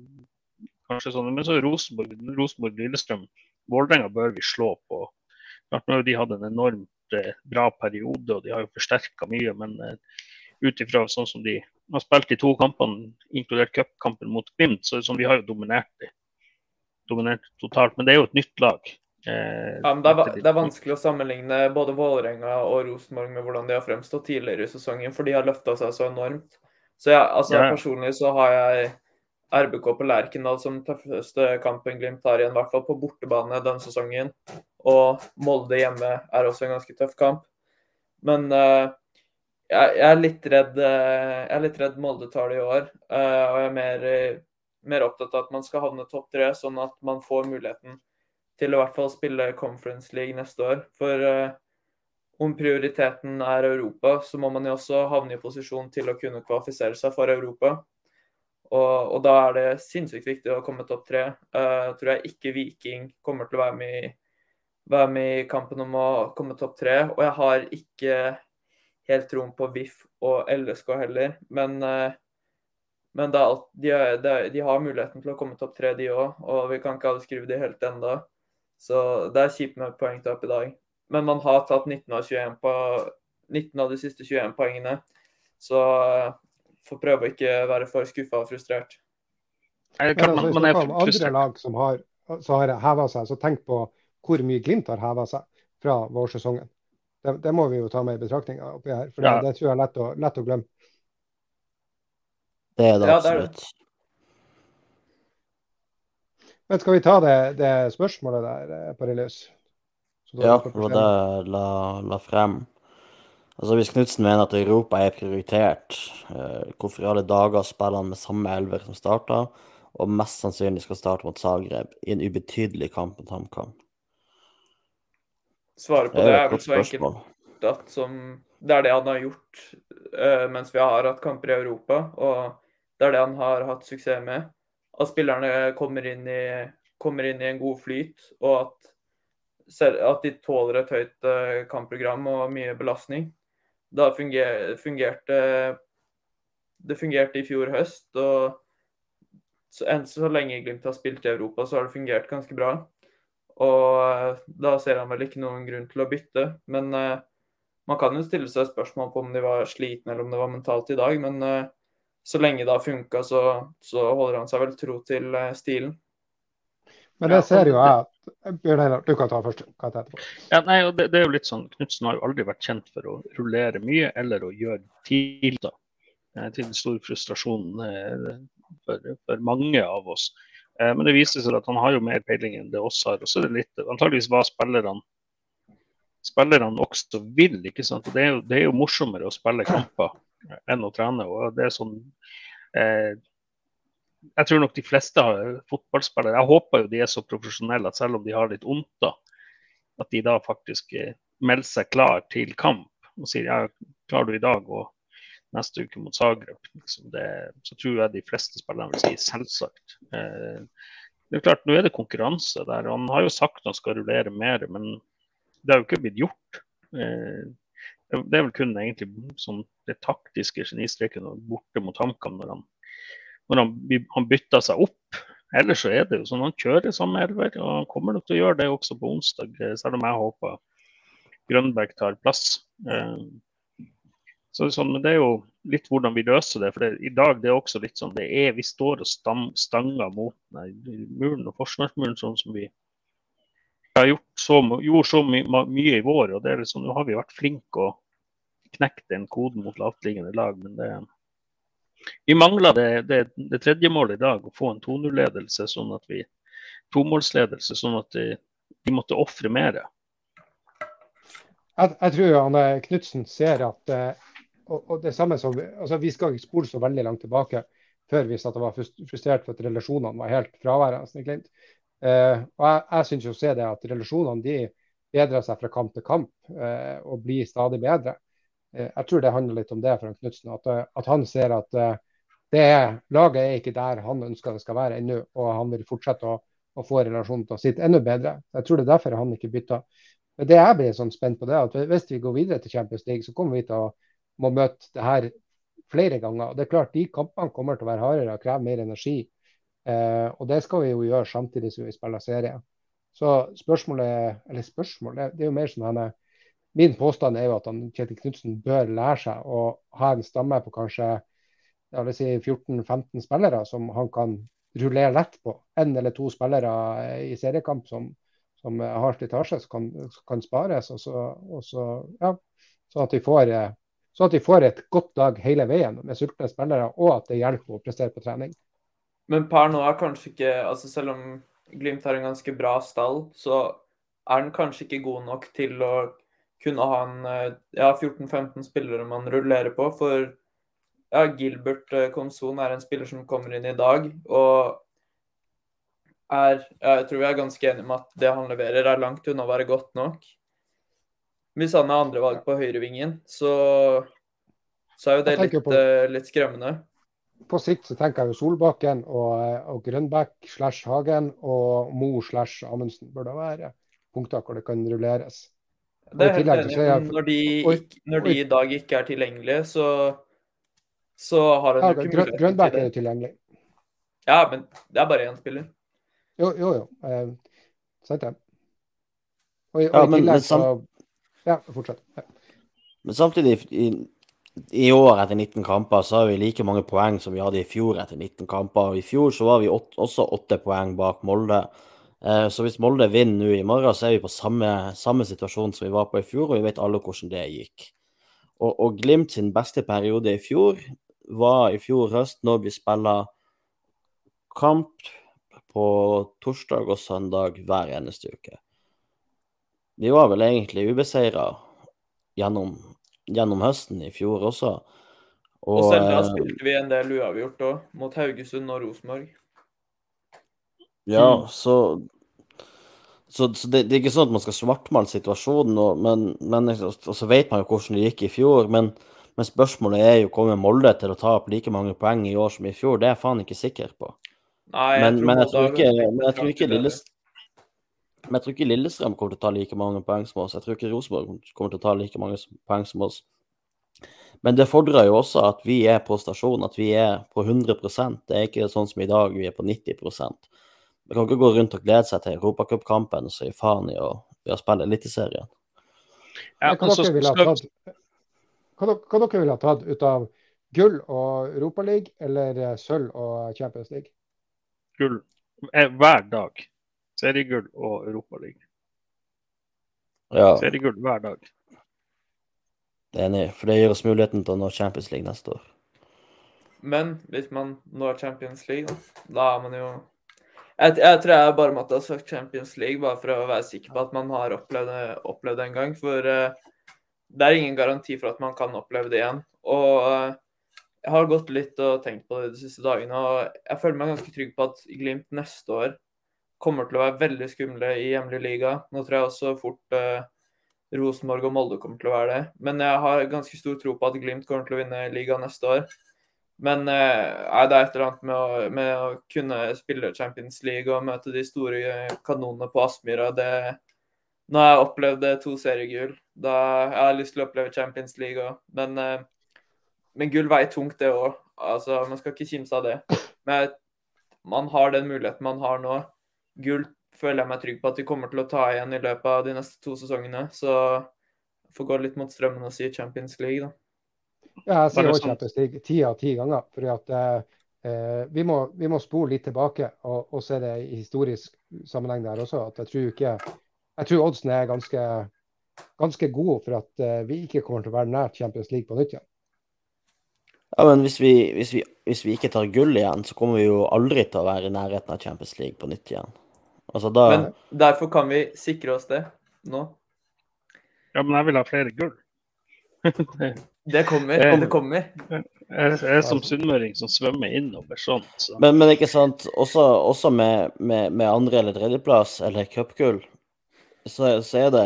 kanskje sånn, Men så er Rosenborg, Rosenborg Lillestrøm, Vålerenga bør vi slå på de hadde en enormt eh, bra periode, og de har jo forsterka mye. Men eh, ut ifra sånn som de har spilt de to kampene, inkludert cupkampen mot Glimt, så sånn, vi har jo dominert de. Dominert totalt. Men det er jo et nytt lag. Eh, ja, det er, det er, vanskelig å sammenligne både Vålerenga og Rosenborg med hvordan de har fremstått tidligere i sesongen, for de har løfta seg så enormt. Så jeg, altså, ja. personlig så har jeg RBK på Lerkendal som tøffeste kampen Glimt har igjen, i hvert fall på bortebane denne sesongen. Og Molde hjemme er også en ganske tøff kamp. Men uh, jeg, jeg, er litt redd uh, jeg er litt redd Molde tar det i år. Uh, og jeg er mer, mer, opptatt av at man skal havne topp tre, sånn at man får muligheten til å i hvert fall spille Conference League neste år. For om prioriteten er Europa, så må man jo også havne i posisjon til å kunne kvalifisere seg for Europa. Og, og, da er det sinnssykt viktig å komme topp tre. Uh, tror jeg ikke Viking kommer til å være med, i, være med i kampen om å komme topp tre. Og jeg har ikke helt troen på VIF og LSK heller. Men, uh, men alt, de, de, de, har muligheten til å komme topp tre, de òg. Og vi kan ikke avskrive skrive de helt enda. Så det er kjipt med poengtap i dag. Men man har tatt 19 av, 21 på, 19 av de siste 21 poengene. Så får prøve å ikke være for skuffa og frustrert. Men kan, man, man er frustrert. andre lag som har, har heva seg, så tenk på hvor mye Glimt har heva seg fra vårsesongen. Det, det, må vi jo ta med i betraktninga oppi her, for ja. det, det, tror jeg er lett å, lett å, glemme. Det er det absolutt. Ja, Men skal vi ta det, det spørsmålet der, eh, Parilius? Ja, det var det jeg la, la frem. Altså Hvis Knutsen mener at Europa er prioritert, eh, hvorfor i alle dager spiller han med samme elver som starta, og mest sannsynlig skal starte mot Zagreb i en ubetydelig kamp mot HamKam? Svaret på det er, vel så enkelt at som, det er det han har gjort uh, mens vi har hatt kamper i Europa, og det er det han har hatt suksess med. At spillerne kommer inn i, kommer inn i en god flyt, og at, at de tåler et høyt uh, kampprogram og mye belastning da fungerte Det fungerte i fjor høst. og så, enn så lenge Glimt har spilt i Europa, så har det fungert ganske bra. Og da ser han vel ikke noen grunn til å bytte. Men uh, Man kan jo stille seg spørsmål på om de var slitne eller om det var mentalt i dag, men uh, så lenge det har funka, så, så, holder han seg vel tro til uh, stilen. Men det ser jo jeg at Bjørn Einar, du kan ta først. Kan ta ja, nei, det, det, er jo litt sånn, Knutsen har jo aldri vært kjent for å rullere mye eller å gjøre TIL. da. Til stor frustrasjon for, for mange av oss. Eh, men det viser seg at han har jo mer peiling enn det oss har. Og så er det litt, antageligvis hva spillerne spillerne også vil. ikke sant? Det er, jo, det er jo morsommere å spille kamper enn å trene. og det er sånn eh, Jeg tror nok de fleste fotballspillere Jeg håper jo de er så profesjonelle at selv om de har litt vondt, da, at de da faktisk eh, melder seg klar til kamp og sier ja, klarer du i dag og neste uke mot Zagreb. Liksom det, så tror jeg de fleste spillerne vil si selvsagt. Eh, det er klart, Nå er det konkurranse der. Han har jo sagt han skal rullere mer, men det har jo ikke blitt gjort. Eh, det er vel kun egentlig sånn, det taktiske genistreken borte mot HamKam når, han, når han, han bytter seg opp. Ellers så er det jo sånn han kjører samme elver, og han kommer nok til å gjøre det også på onsdag, eh, selv om jeg håper Grønberg tar plass. Eh, så sånn, men det er jo litt hvordan vi løser det. For det, i dag det er også litt sånn det er, Vi står og stam, stanger mot nei, muren og forsvarsmuren sånn som vi har gjort så, gjorde så my, mye i vår. og det er liksom, Nå har vi vært flinke og knekt den koden mot lavtliggende lag. Men det, vi mangler det, det, det tredje målet i dag, å få en 2-0-ledelse. sånn at vi tomålsledelse, sånn at de, de måtte ofre mer. Jeg, jeg, tror Anne Knutsen ser at eh, og, det samme som, altså Vi skal ikke spole så veldig langt tilbake før vi satt og var frustrert for at relasjonene var helt fraværende. Eh, og Jeg, jeg syns jo å se det at relasjonene de bedrer seg fra kamp til kamp eh, og blir stadig bedre. Eh, jeg tror det handler litt om det for Knutsen. At, at, han ser at eh, det er, laget er ikke der han ønsker det skal være ennå, og han vil fortsette å, å få relasjonen til å sitte enda bedre. Jeg tror det er derfor han ikke bytter. Men det jeg blir sånn spent på, det er at hvis vi går videre til Champions League, så kommer vi til å må møte det her flere ganger. Og det er klart, De kampene kommer til å være hardere og kreve mer energi. Eh, og Det skal vi jo gjøre samtidig som vi spiller serie. Så spørsmålet, eller spørsmålet, det, er jo mer som henne, Min påstand er jo at han, Kjetil Knutsen bør lære seg å ha en stamme på kanskje si 14-15 spillere som han kan rullere lett på. En eller to spillere i seriekamp som, som har slitasje, som kan, kan spares. Og så, og så, ja, sånn at vi får Sånn at de får et godt lag hele veien med sultne spillere, og at det hjelper å prestere på trening. Men per nå er kanskje ikke altså Selv om Glimt har en ganske bra stall, så er den kanskje ikke god nok til å kunne ha en eh, ja, 14-15 spillere man rullerer på. For ja, Gilbert eh, Konson er en spiller som kommer inn i dag. Og er, jeg tror vi er ganske enige om at det han leverer, er langt unna å være godt nok. Hvis han er andrevalg på høyrevingen, så, så er jo det litt, på, uh, litt, skremmende. På sikt så tenker jeg jo Solbakken og, og Grønbæk slash Hagen og Mo slash Amundsen bør da være punkter hvor det kan rulleres. Det er helt enig, men når de, ikke, når de i dag ikke er tilgjengelige, så, så har han jo ikke mulighet til det. Grønbæk er jo tilgjengelig. Ja, men det er bare én spiller. Jo, jo. jo. Eh, sant det. Og, og ja, i tillegg så ja, fortsett. Ja. Men samtidig, i, i, år etter 19 kamper, så har vi like mange poeng som vi hadde i fjor etter 19 kamper. Og I fjor så var vi åt, også åtte poeng bak Molde. Eh, så hvis Molde vinner nå i morgen, så er vi på samme, samme, situasjon som vi var på i fjor, og vi vet alle hvordan det gikk. Og, og Glimt sin beste periode i fjor var i fjor høst, når vi spiller kamp på torsdag og søndag hver eneste uke. Vi var vel egentlig ubeseira gjennom, gjennom, høsten i fjor også. Og, og selv da eh, spilte vi en del uavgjort òg, mot Haugesund og Rosenborg. Ja, mm. så, så, så det, det, er ikke sånn at man skal svartmale situasjonen, og, men, men, og så vet man jo hvordan det gikk i fjor. Men, men spørsmålet er jo kommer Molde til å ta opp like mange poeng i år som i fjor. Det er jeg faen ikke sikker på. Nei, jeg men, men, jeg tror ikke, men jeg tror ikke Lillestrøm men jeg tror ikke Lillestrøm kommer til å ta like mange poeng som oss. Jeg tror ikke Rosenborg kommer til å ta like mange poeng som oss. Men det fordrer jo også at vi er på stasjon, at vi er på 100% Det er ikke sånn som i dag, vi er på 90 Vi kan ikke gå rundt og glede seg til europacupkampen og si faen i å, i å spille Eliteserien. Ja, hva, dere ville ha tatt, hva, hva dere ville ha tatt ut av gull og Europaliga eller eh, sølv og Champions League? Gull hver dag. Seriegull og Europaliga. Ja, Seriegull hver dag. det er enig. For det gir oss muligheten til å nå Champions League neste år. Men hvis man når Champions League, da, da er man jo jeg, jeg tror jeg bare måtte ha sagt Champions League, bare for å være sikker på at man har opplevd det, opplevd det en gang. For uh, det er ingen garanti for at man kan oppleve det igjen. Og uh, jeg har gått litt og tenkt på det de siste dagene, og jeg føler meg ganske trygg på at Glimt neste år kommer til å være veldig skumle i hjemlig liga. Nå tror jeg også fort eh, Rosenborg og Molde kommer til å være det. Men jeg har ganske stor tro på at Glimt kommer til å vinne ligaen neste år. Men eh, det er et eller annet med å, med å, kunne spille Champions League og møte de store kanonene på Aspmyra. Nå har jeg opplevd to seriegull. Da jeg har lyst til å oppleve Champions League òg. Men, eh, men gull veier tungt, det òg. Altså, man skal ikke kimse av det. Men man har den muligheten man har nå gull føler jeg meg trygg på at vi kommer til å ta igjen i løpet av de neste to sesongene. Så jeg får gå litt mot strømmen og si Champions League, da. Ja, jeg sier også Champions League ti av ti ganger. fordi at eh, vi, må, vi, må, spole litt tilbake og, og, se det i historisk sammenheng der også. at Jeg tror ikke, jeg tror oddsen er ganske, ganske gode for at eh, vi ikke kommer til å være nært Champions League på nytt igjen. Ja, men hvis vi, hvis, vi, hvis vi, ikke tar gull igjen, så kommer vi jo aldri til å være i nærheten av Champions League på nytt igjen. Altså da... Men derfor kan vi sikre oss det nå. Ja, men jeg vil ha flere gull. det kommer. Det kommer. Jeg er som sunnmøring som svømmer innover sånt. Så. Men, men, ikke sant, også, også med, med, med, andre- eller tredjeplass eller cupgull, så, så er det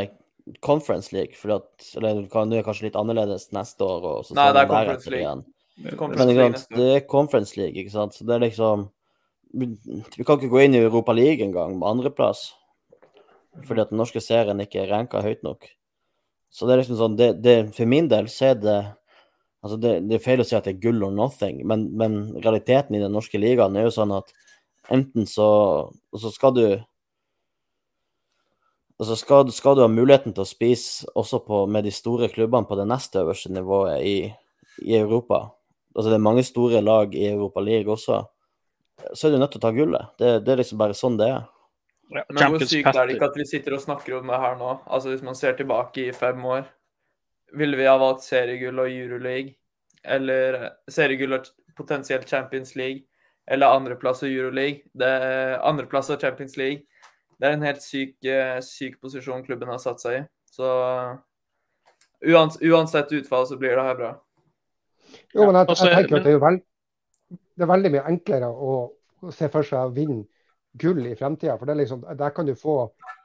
Conference League. For at, eller det er kanskje litt annerledes neste år. Og så Nei, det er Conference League. Igjen. Men det er Conference League, ikke sant. Så det er liksom Vi kan ikke gå inn i Europa League engang med andreplass. Fordi at den norske serien ikke er ranka høyt nok. Så det er liksom sånn det, det, For min del så er det Altså det, det, er feil å si at det er gull or nothing, men, men, realiteten i den norske ligaen er jo sånn at enten så, så skal du altså skal, skal, du ha muligheten til å spise også på, med de store klubbene på det neste øverste nivået i, i Europa, altså det er mange store lag i Europa League også, så er du nødt til å ta gullet. Det, det er liksom bare sånn det er. Ja, Men hvor sykt er det ikke at vi sitter og snakker om det her nå? Altså Hvis man ser tilbake i fem år, ville vi ha valgt seriegull og Euroleague? Eller eh, seriegull og potensielt Champions League? Eller andreplass og Euroleague? Det, andreplass og Champions League. Det er en helt syk, eh, syk posisjon klubben har satt seg i. Så uansett utfall så blir det her bra. Jo, men jeg, jeg tenker at det er, veld, det er veldig mye enklere å, se for seg å vinne gull i fremtida. For det er liksom, der kan du få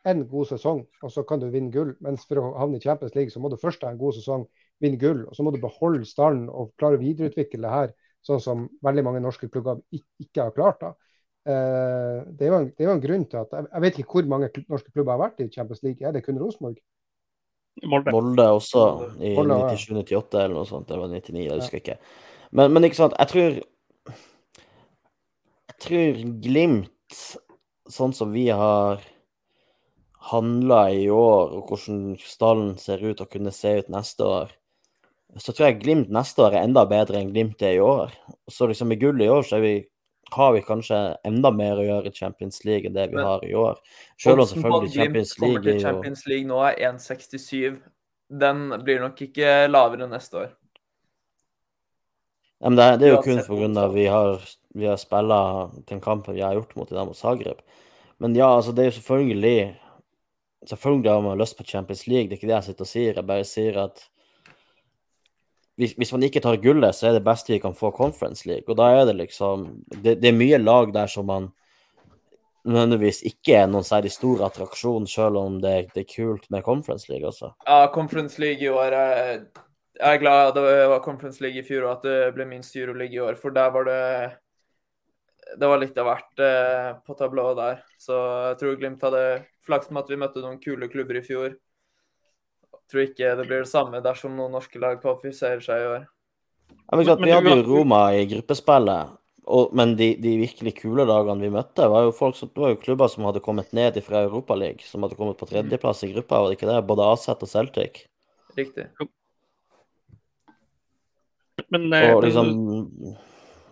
en god sesong, og så kan du vinne gull. Mens for å havne i Champions League, så må du først ha en god sesong, vinne gull. Og så må du beholde stallen og klare å videreutvikle det her, sånn som veldig mange norske klubber ikke har klart. da. Eh, det, er en, det, er jo en, grunn til at Jeg vet ikke hvor mange norske klubber har vært i Champions League. Er det kun Rosenborg? Molde. Molde også, i 97-98 eller noe sånt. Det var 99, jeg husker ikke. Men, men, ikke sant, jeg tror tror Glimt, sånn som vi har handla i år, og hvordan stallen ser ut og kunne se ut neste år, så tror jeg Glimt neste år er enda bedre enn Glimt er i år. Så liksom med gull i år, så er vi har vi kanskje enda mer å gjøre i Champions League enn det vi Men, har i år. Selv om selvfølgelig Champions League til Champions League nå er 1,67. Den blir nok ikke lavere neste år. Ja, men det, det er jo kun pga. vi har, vi har spilt den kampen vi har gjort mot Dinamo Zagreb. Men ja, altså det er jo selvfølgelig Selvfølgelig har man lyst på Champions League, det er ikke det jeg sitter og sier. Jeg bare sier at hvis, hvis, man ikke tar gullet, så er det beste vi kan få Conference League. Og da er det liksom Det, det er mye lag der som man nødvendigvis ikke er noen særlig stor attraksjon, selv om det, det, er kult med Conference League også. Ja, Conference League i år Jeg er glad det var Conference League i fjor og at det ble minst Euroleague i år, for der var det det var litt av hvert eh, på tablået der. Så jeg tror Glimt hadde flaks med at vi møtte noen kule klubber i fjor Jeg tror ikke det blir det samme dersom noen norske lag kvalifiserer seg i år. Ja, men, klart, vi hadde jo Roma i gruppespillet, og, men de, de, virkelig kule lagene vi møtte, var jo, folk som, det var jo klubber som hadde kommet ned fra Europaligaen, som hadde kommet på tredjeplass i gruppa, var det ikke det? Både Aset og Celtic. Riktig. Men, eh, Og liksom men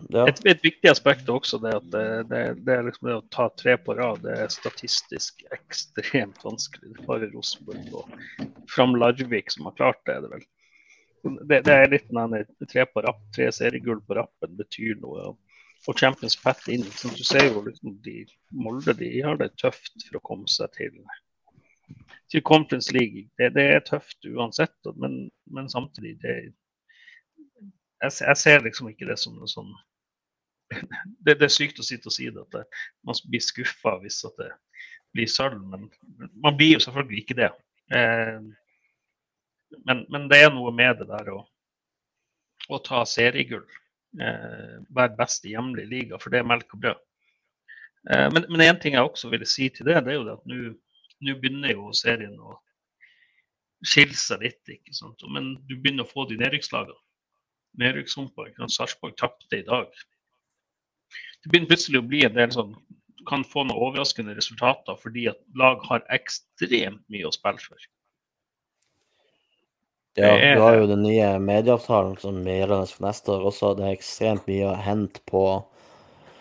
Ja. et, et viktig aspekt er også det at det, det, det liksom det å ta tre på rad. Det er statistisk ekstremt vanskelig. Det er bare Rosenborg og Fram Larvik som har klart det. er det vel. Det, det er litt den tre på rapp, tre seriegull på rappen betyr noe. Og Champions Pat inn. Liksom, du ser jo liksom de Molde de har det tøft for å komme seg til, til Conference League. Det, det er tøft uansett, men, men samtidig det, jeg, jeg ser liksom ikke det som noe sånn det, det, er sykt å sitte og si det, at det, man blir skuffa hvis det blir sølv, men man blir jo selvfølgelig ikke det. Eh, men, men, det er noe med det der å, å ta seriegull. Eh, være best i hjemlig liga, for det er melk og brød. Eh, men én ting jeg også ville si til det, det er jo det at nå begynner jo serien å skille seg litt. ikke sant? Men du begynner å få de nedrykkslagene. Nedrykkshumpa. Sarpsborg tapte i dag det begynner plutselig å bli en del sånn Du kan få noen overraskende resultater fordi at lag har ekstremt mye å spille for. Ja, du har jo den nye medieavtalen som gjelder for neste år også. Det er ekstremt mye å hente på,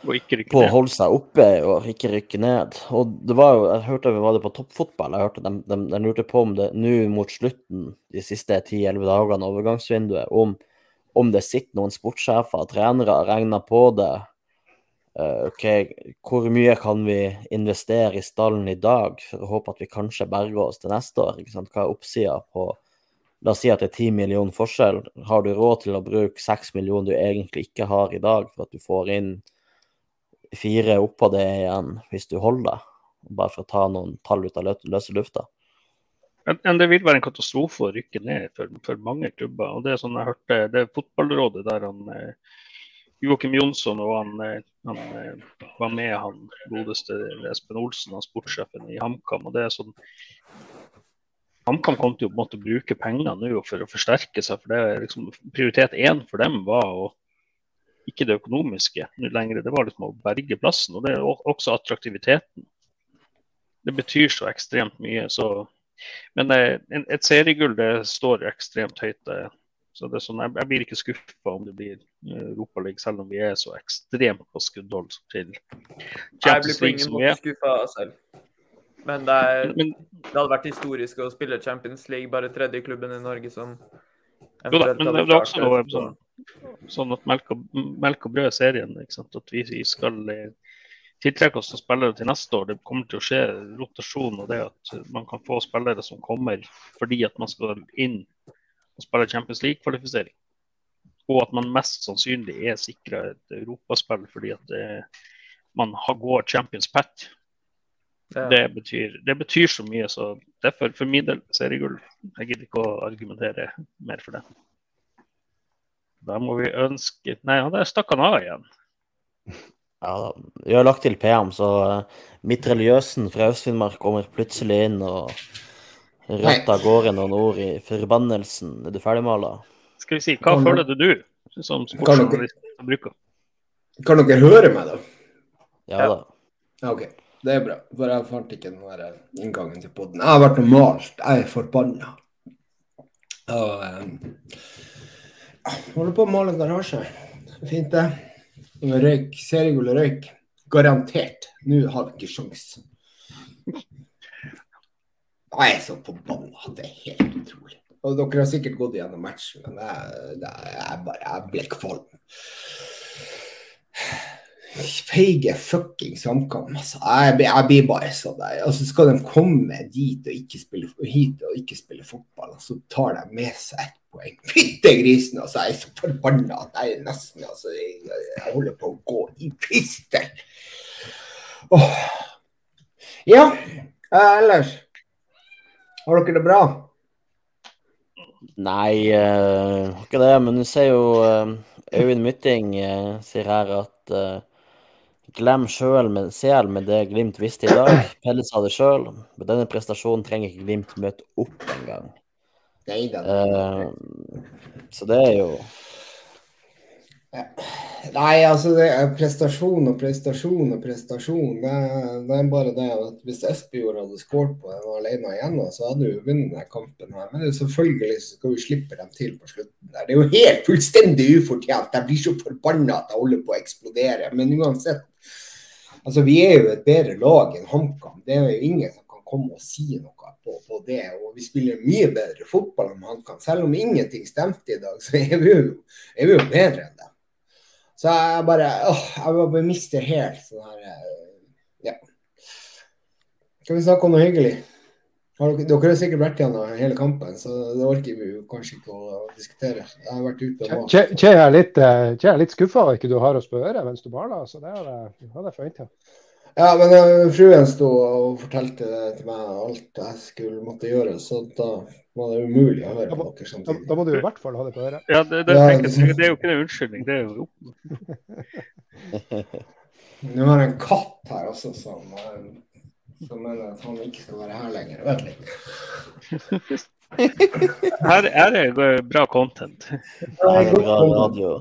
på å holde seg oppe og ikke rykke ned. Og det var jo, Jeg hørte vi var det på toppfotball. Jeg hørte de, de, de lurte på om det nå mot slutten, de siste 10-11 dagene, overgangsvinduet, om, om det sitter noen sportssjefer og trenere og regner på det OK, hvor mye kan vi investere i stallen i dag for å håpe at vi kanskje berger oss til neste år? Hva er oppsida på La oss si at det er 10 millioner forskjell. Har du råd til å bruke 6 millioner du egentlig ikke har i dag, for at du får inn fire oppå det igjen hvis du holder deg? Bare for å ta noen tall ut av løse lufta. Men det vil være en katastrofe å rykke ned for, for mange klubber. og Det er sånn jeg hørte, det er fotballrådet der han eh, Joakim Jonsson og han, eh, han, eh, var med han godeste Espen Olsen, han sportssjefen i HamKam. og det er sånn HamKam kom til å måtte bruke penger nå for å forsterke seg. for det er liksom Prioritet én for dem var å ikke det økonomiske lenger. Det var liksom å berge plassen. Og det er også attraktiviteten. Det betyr så ekstremt mye. så men eh, et seriegull det står ekstremt høyt. Så det er sånn, jeg, jeg blir ikke skuffa om det blir eh, Europaliga, selv om vi er så ekstremt på skuddhold til Champions League. På ingen måte skuffa selv. Men det, er, men det, hadde vært historisk å spille Champions League, bare tredje klubben i Norge som Jo da, men det er også noe sånn, sånn at melk og, melk og brød er serien. At vi skal eh, tiltrekke oss spillere til neste år. Det kommer til å skje rotasjon og det at man kan få spillere som kommer fordi at man skal inn å spille Champions League-kvalifisering. Og at man mest sannsynlig er sikra et europaspill fordi at det, man går Champions Pat. Ja. Det, betyr, det, betyr, så mye, så derfor for min del seriegull. Jeg gidder ikke å argumentere mer for det. Da må vi ønske Nei, ja, der stakk han av igjen. Ja da. Vi har lagt til PM, så mitt religiøsen fra Øst-Finnmark kommer plutselig inn og Rødt av gårde noen ord i forbannelsen. Er du ferdigmala? Skal vi si, hva føler du du som sportsjournalist bruker? Kan dere høre meg, da? Ja da. Ja, OK. Det er bra. For jeg fant ikke den der inngangen til poden. Jeg har vært og malt. Jeg er forbanna. Og um, holder på å male en garasje. Fint, det. Røyk. Seriegull og røyk. Garantert. Nå har vi ikke sjans. Jeg er så forbanna at det er helt utrolig. Og dere har sikkert gått gjennom matchen, men jeg, jeg, bare, jeg ble kvalm. Feige fuckings HamKam. Altså. Jeg, jeg, blir bare sånn der. Altså, skal de komme dit og ikke spille, hit og ikke spille fotball, og så tar de med seg ett poeng. Fytte grisen! Altså, jeg er så forbanna at jeg nesten altså, jeg, jeg, holder på å gå i pistel. Åh. Ja, ellers har dere det bra? Nei, uh, ikke det. Men du ser jo uh, Øyvind Mytting uh, sier her at glem sjøl med CL med det Glimt visste i dag. Pelle sa det sjøl. Med denne prestasjonen trenger ikke Glimt møte opp engang. Uh, så det er jo Nei, altså det er prestasjon og prestasjon og prestasjon. Det, det er bare det at hvis Espejord hadde skåret på den alene igjen, så hadde vi vunnet denne kampen. her. Men selvfølgelig så skal vi slippe dem til på slutten. der. Det er jo helt fullstendig ufortjent. Jeg blir så forbanna at jeg holder på å eksplodere. Men uansett, altså vi er jo et bedre lag enn HamKam. Det er jo ingen som kan komme og si noe på, på det. Og vi spiller mye bedre fotball enn HamKam. Selv om ingenting stemte i dag, så er vi jo, er vi jo bedre enn dem. Så jeg bare åh, Jeg bare mister helt sånn her eh, Ja. Skal vi snakke om noe hyggelig? Dere, har sikkert vært gjennom hele kampen, så det orker vi jo kanskje ikke å diskutere. Jeg har vært ute og Kje er litt, uh, litt skuffa over ikke du har oss på øret mens du baler. Så det hadde jeg forventa. Ja, men uh, fruen sto og fortalte til meg alt jeg skulle måtte gjøre, så da var det umulig å høre på dere samtidig. Da, da, må du i hvert fall ha det på øret. Ja, det, det, ja, det, det er jo ikke en unnskyldning, det er jo Nå har jeg en katt her også som, som mener at han ikke skal være her lenger. Vent litt. her, her er det bra content. Det er bra radio.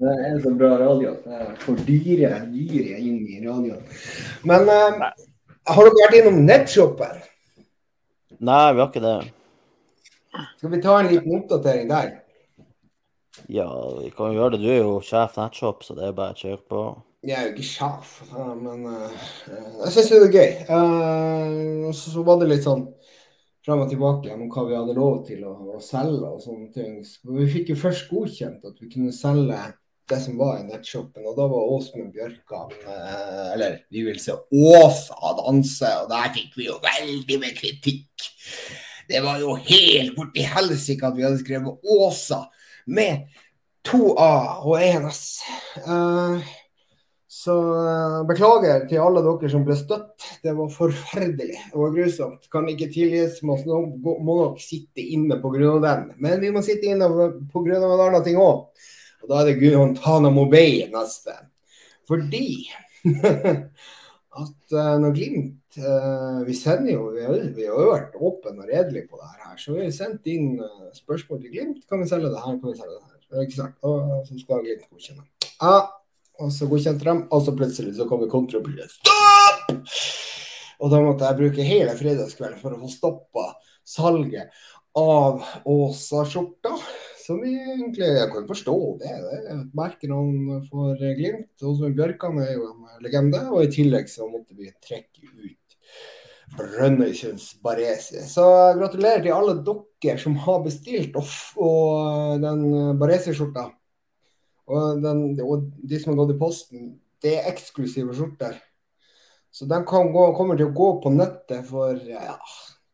Det er så bra radio. Jeg får dyre, dyre inn i radioen. Men uh, har dere vært innom Netshopper? Nei, vi har ikke det. Skal vi ta en liten oppdatering der? Ja, vi kan jo gjøre det. Du er jo sjef nettshop, så det er bare å kjøre på. Jeg er jo ikke sjef, men uh, jeg syns det er gøy. Uh, så, var det litt sånn frem og tilbake om hva vi hadde lov til å, å selge og sånne ting. Så vi fikk jo først godkjent at vi kunne selge det som var i nettshoppen. Og da var Åsmund Bjørkan eh, Eller vi vil se Åsa danse, og der fikk vi jo veldig med kritikk. Det var jo helt borti helsike at vi hadde skrevet Åsa med to A og én S. Uh, så uh, beklager til alle dere som ble støtt. Det var forferdelig. Var grusomt. Kan ikke tilgis. Må, må nok sitte inne pga. den. Men vi må sitte inne pga. en annen ting òg. Og da er det Guantánamo Bay neste. Fordi at uh, når Glimt uh, Vi sender jo vi har, vi har jo vært åpne og redelige på det her, så vi har sendt inn spørsmål til Glimt. Kan vi selge det her? Kan vi selge det her? Ikke sant? Og så skal Glimt godkjenne. Ja, og så godkjente de, og så plutselig så kommer kontrollpolitiet. Stopp! Og da måtte jeg bruke hele fredagskvelden for å få stoppa salget av Åsa-skjorta. Som egentlig jeg kan forstå det. Det er et merkenavn for Glimt. Åsmund Bjørkan er jo en legende. Og i tillegg så måtte vi trekke ut Brønnøysunds Baresi. Så gratulerer til alle dere som har bestilt off og den Baresi-skjorta. Og, og, de som har gått i posten. Det er eksklusive skjorter. Så de gå, kommer til å gå på nettet for ja,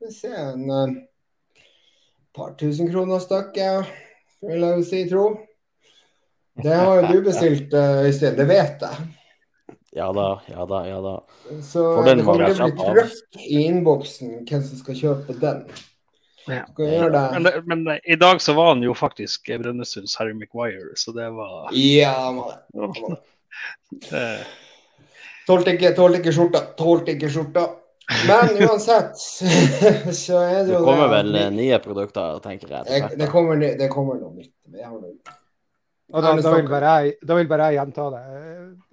vi se, en uh, par tusen kroner stykket vil jeg si, tro. Det har jo du bestilt, eh, Øystein. Det vet jeg. Ja da, ja da, ja da. Så det kommer til å bli trøkk i innboksen hvem som skal kjøpe den. Ja. Men, men, i dag så var han jo faktisk Brønnøysunds Harry Maguire, så det var Ja, han var det. Tålte ikke, tålte ikke skjorta. Tålte ikke skjorta. Men uansett, så er det jo det kommer vel nye produkter, tenker jeg. Det, det, kommer, det kommer noe nytt. Og da, da, vil bare jeg, da vil bare jeg gjenta det.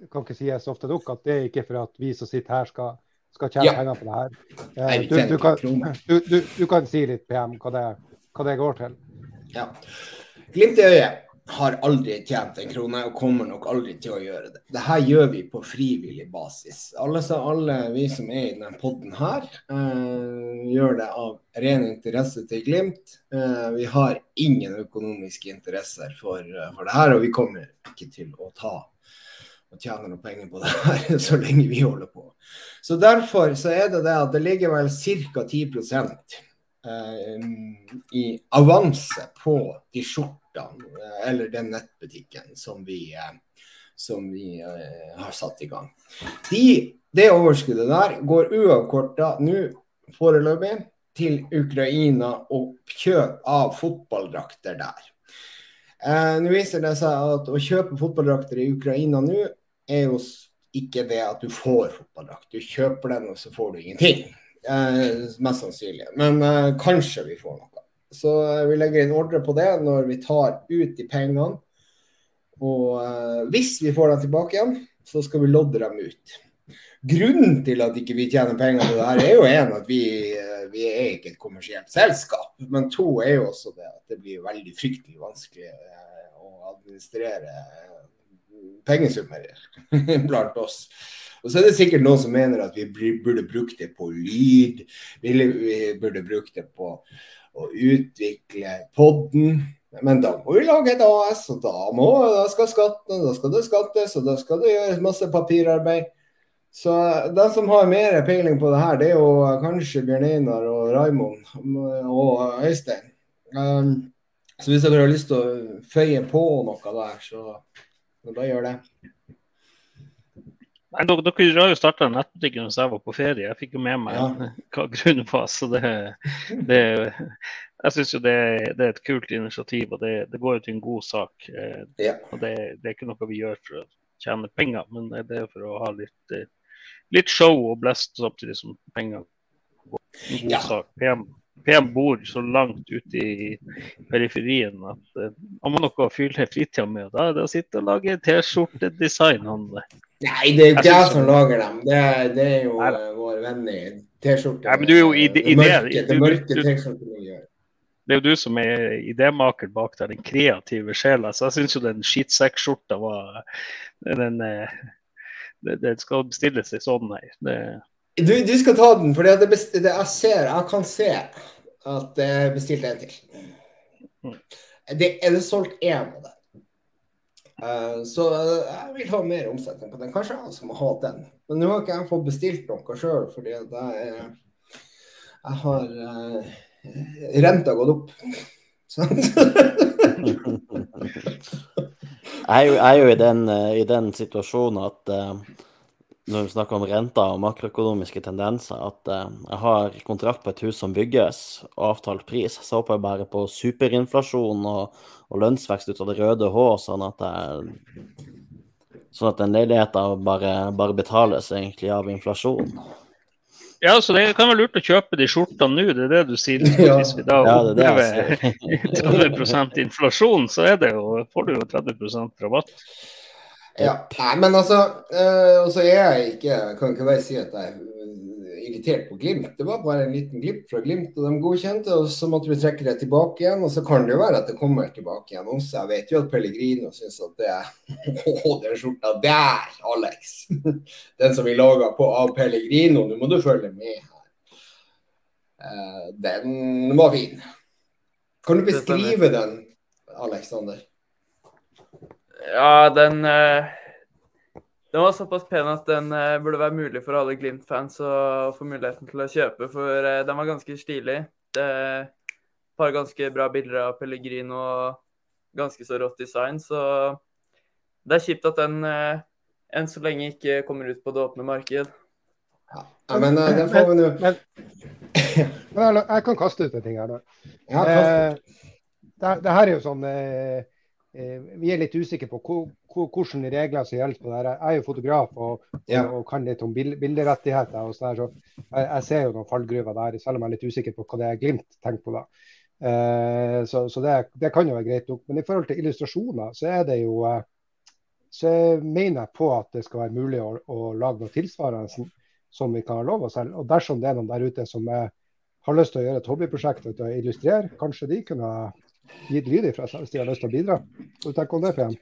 Jeg kan ikke si så ofte nok at det er ikke for at vi som sitter her, skal, skal tjene ja. penger på det her. Eh, du, du, kan, du, du, kan si litt, PM, hva det, hva det går til. Ja. Glimt i øyet har aldri tjent en krone og kommer nok aldri til å gjøre det. Dette gjør vi på frivillig basis. Alle, alle vi som er i denne poden her, eh, gjør det av ren interesse til Glimt. Eh, vi har ingen økonomiske interesser for, uh, for det her, og vi kommer ikke til å ta og tjene noe penger på det her så lenge vi holder på. Så Derfor så er det det at det ligger vel ca. 10% i avanse på de skjortene Eh, eller den nettbutikken som vi, eh, som vi har satt i gang. De, det overskuddet der går uavkorta nå foreløpig til Ukraina og kjøp av fotballdrakter der. Eh, nå viser det seg at å kjøpe fotballdrakter i Ukraina nå er jo ikke det at du får fotballdrakt. Du kjøper den, og så får du ingenting. Eh, mest sannsynlig. Men kanskje vi får noe. Så vi legger inn ordre på det når vi tar ut de pengene Og eh, hvis vi får dem tilbake igjen, så skal vi lodde dem ut. Grunnen til at ikke vi tjener penger på det her, er jo en at vi, uh, vi er ikke et kommersielt selskap. Men to er jo også det at det blir veldig fryktelig vanskelig uh, å administrere pengesummer blant oss. Og så er det sikkert noen som mener at vi burde brukt det på lyd. Vi burde brukt det på å utvikle podden. Men da må vi lage et AS, og da, må, da skal skatten, da skal det skattes, og da skal det gjøres masse papirarbeid. Så den som har mer peiling på det her, det er jo kanskje Bjørn Einar og Raimond og Øystein. Um, så hvis dere har lyst til å føye på noe der, så bare gjør det. Nei, dere, dere har jo starta nettbutikken mens jeg var på ferie. Jeg fikk jo med meg ja. hva grunnen var. så det, det Jeg syns jo det, det, er et kult initiativ, og det, det går jo til en god sak. Eh, ja. og det, det, er ikke noe vi gjør for å tjene penger, men det er for å ha litt, eh, litt show og blest samtidig som penger går. En god ja. sak. PM, bor så langt ute i periferien at uh, han må noe å fylle fritida med. Da er det å sitte og lage T-skjortedesign. Nei, det er ikke jeg, som lager dem. Det det er jo Nei. vår venn i T-skjorte. Nei, men du er jo i, i, i det, det mørke T-skjortemiljøet. Det er jo du som er idémaker bak der, den kreative sjela. Så jeg syns jo den skittsekkskjorta var den den, det, det, skal bestilles i sånn her. Du, du, skal ta den, for det, det, jeg ser, jeg kan se at jeg bestilte en til. Mm. Det, er det solgt én av den? Uh, så uh, jeg vil ha mer omsetning på den. Kanskje jeg også må ha den. Men nå har ikke jeg fått bestilt noe sjøl, fordi jeg, jeg har uh, Renta gått opp. jeg er jo, jeg er jo i, den, i den situasjonen at når vi snakker om renter og makroøkonomiske tendenser, at uh, jeg har kontrakt på et hus som bygges, og avtalt pris. Så håper jeg bare på superinflasjon og, og lønnsvekst ut av det røde H, sånn at jeg, sånn at den leiligheten bare, bare betales egentlig av inflasjon. Ja, så det kan være lurt å kjøpe de skjortene nå, det er det du sier. Ja. Hvis vi da opplever ja, 30% inflasjon, så er det jo, får du jo 30% rabatt. Ja. Nei, men altså øh, Og så er jeg ikke Kan ikke bare si at jeg er irritert på Glimt. Det var bare en liten glipp fra Glimt, og de godkjente. Og så måtte vi trekke det tilbake igjen. Og så kan det jo være at det kommer tilbake igjen også. Jeg vet jo at Pellegrino syns at det Å, den skjorta der, Alex! Den som vi laga av Pellegrino, nå må du følge med her. Uh, den var fin. Kan du beskrive den, Alexander? Ja, den uh, Den var såpass pen at den uh, burde være mulig for alle Glimt-fans å få muligheten til å kjøpe, for uh, den var ganske stilig. Det er et par ganske bra bilder av Pellegrino og ganske så rått design, så det er kjipt at den enn så lenge ikke kommer ut på det åpne marked. Ja, men den får vi nå. Jeg kan kaste ut en ting her, da. Ja, det, det, her er jo sånn eh, Eh, vi er litt usikre på hvilke regler som gjelder på det. Jeg er jo fotograf og, ja. og kan litt om bilderettigheter. og sånn så jeg, jeg, ser jo noen fallgruver der, selv om jeg er litt usikker på hva det er Glimt tenker på da. Eh, så, så det, det, kan jo være greit nok. Men i forhold til illustrasjoner, så er det jo eh, så mener jeg på at det skal være mulig å, å lage noe tilsvarende som vi kan ha lov å selge. Og dersom det er noen der ute som er, har lyst til å gjøre et hobbyprosjekt og illustrere, kanskje de kunne gitt lyd ifra seg hvis de har lyst til å bidra. Hva tenker du om det, PM?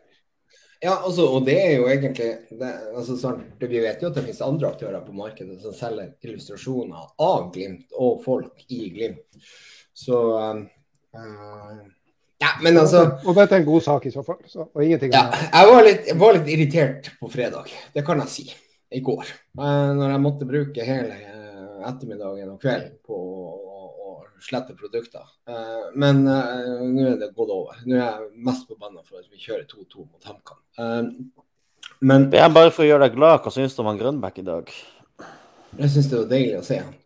Ja, altså, og det er jo egentlig det, altså, sånn, Vi vet jo at det finnes andre aktører på markedet som selger illustrasjoner av Glimt og folk i Glimt. Så um, uh, Ja, men altså Og dette er en god sak i så fall. Så, og ingenting ja, jeg var litt, var litt, irritert på fredag, det kan jeg si. I går. Uh, når jeg måtte bruke hele uh, ettermiddagen og kvelden på slette produkter. Uh, men uh, nå er det gått over. Nå er jeg mest forbanna for at vi kjører 2-2 mot HamKam. Uh, men Jeg bare for å gjøre deg glad, hva syns du om han Grønbæk i dag? Jeg syns det var deilig å se han.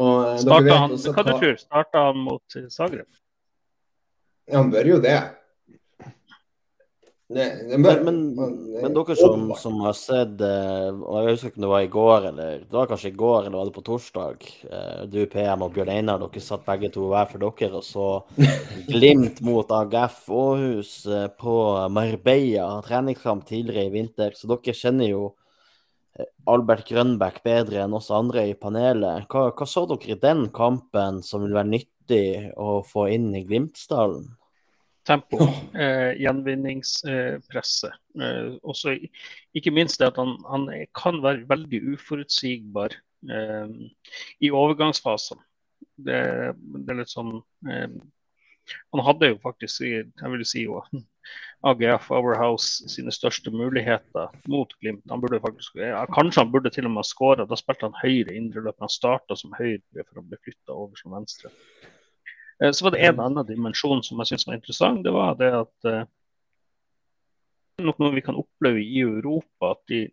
Og, Starta han, hva du tror Starta han mot Zagreb? Ja, han bør jo det. Men, men, men, dere som, som, har sett eh, og Jeg husker ikke om det var i går, eller det var kanskje i går, eller var det på torsdag? Eh, du, PM og Bjørn Einar, dere satt begge to hver for dere og så Glimt mot AGF Århus eh, på Marbella, treningskamp tidligere i vinter. Så dere kjenner jo Albert Grønbæk bedre enn oss andre i panelet. Hva, hva så dere i den kampen som vil være nyttig å få inn i Glimtsdalen? Tempo, eh, gjenvinningspresset. Eh, også, ikke minst det at han, han, kan være veldig uforutsigbar eh, i overgangsfasen. Det, det, er litt sånn eh, Han hadde jo faktisk, jeg vil si jo, AGF Overhouse sine største muligheter mot Glimt. Han burde faktisk, ja, kanskje han burde til og med ha skåra. Da spilte han høyre indreløp. Han starta som høyre for å bli flytta over som venstre. Eh, så var det en annen dimensjon som jeg syns var interessant. Det var det at eh, noe vi kan oppleve i Europa. at de,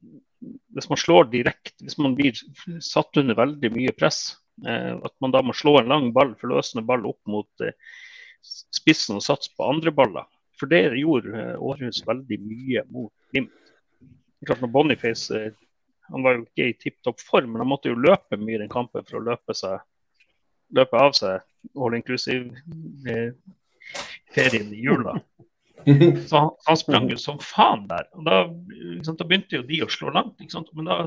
Hvis man slår direkte, hvis man blir satt under veldig mye press, eh, at man da må slå en lang ball, forløsende ball opp mot spissen og satse på andre baller. For det gjorde Århus veldig mye mot Glimt. Klart når Boniface han var jo ikke i tipp topp form, men han måtte jo løpe mye i den kampen for å løpe, seg, løpe av seg all inclusive-ferien i jula. Så han, han sprang jo som faen der. og Da, sant, da begynte jo de å slå langt. Men da,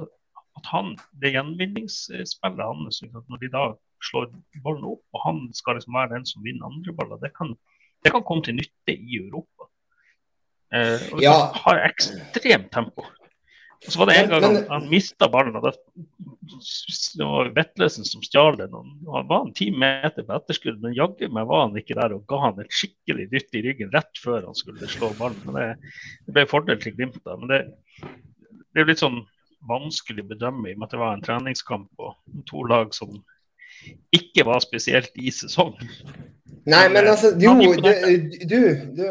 at han, det gjenvinningsspillet hans, når de da slår ballen opp, og han skal liksom være den som vinner andre baller, det kan, det kan komme til nytte i Europa. Eh, og ja. har ekstremt tempo. Og så var det en gang han, han mista ballen. og det, det var Vetlesen som stjal den. Han var en ti meter på etterskudd, men jaggu meg var han ikke der og ga han et skikkelig dytt i ryggen rett før han skulle slå ballen. Men det, det ble fordel til Glimt. da, men det, det er litt sånn vanskelig å bedømme i og med at det var en treningskamp og to lag som ikke var spesielt i sesong. Nei, men altså, jo, du, du, du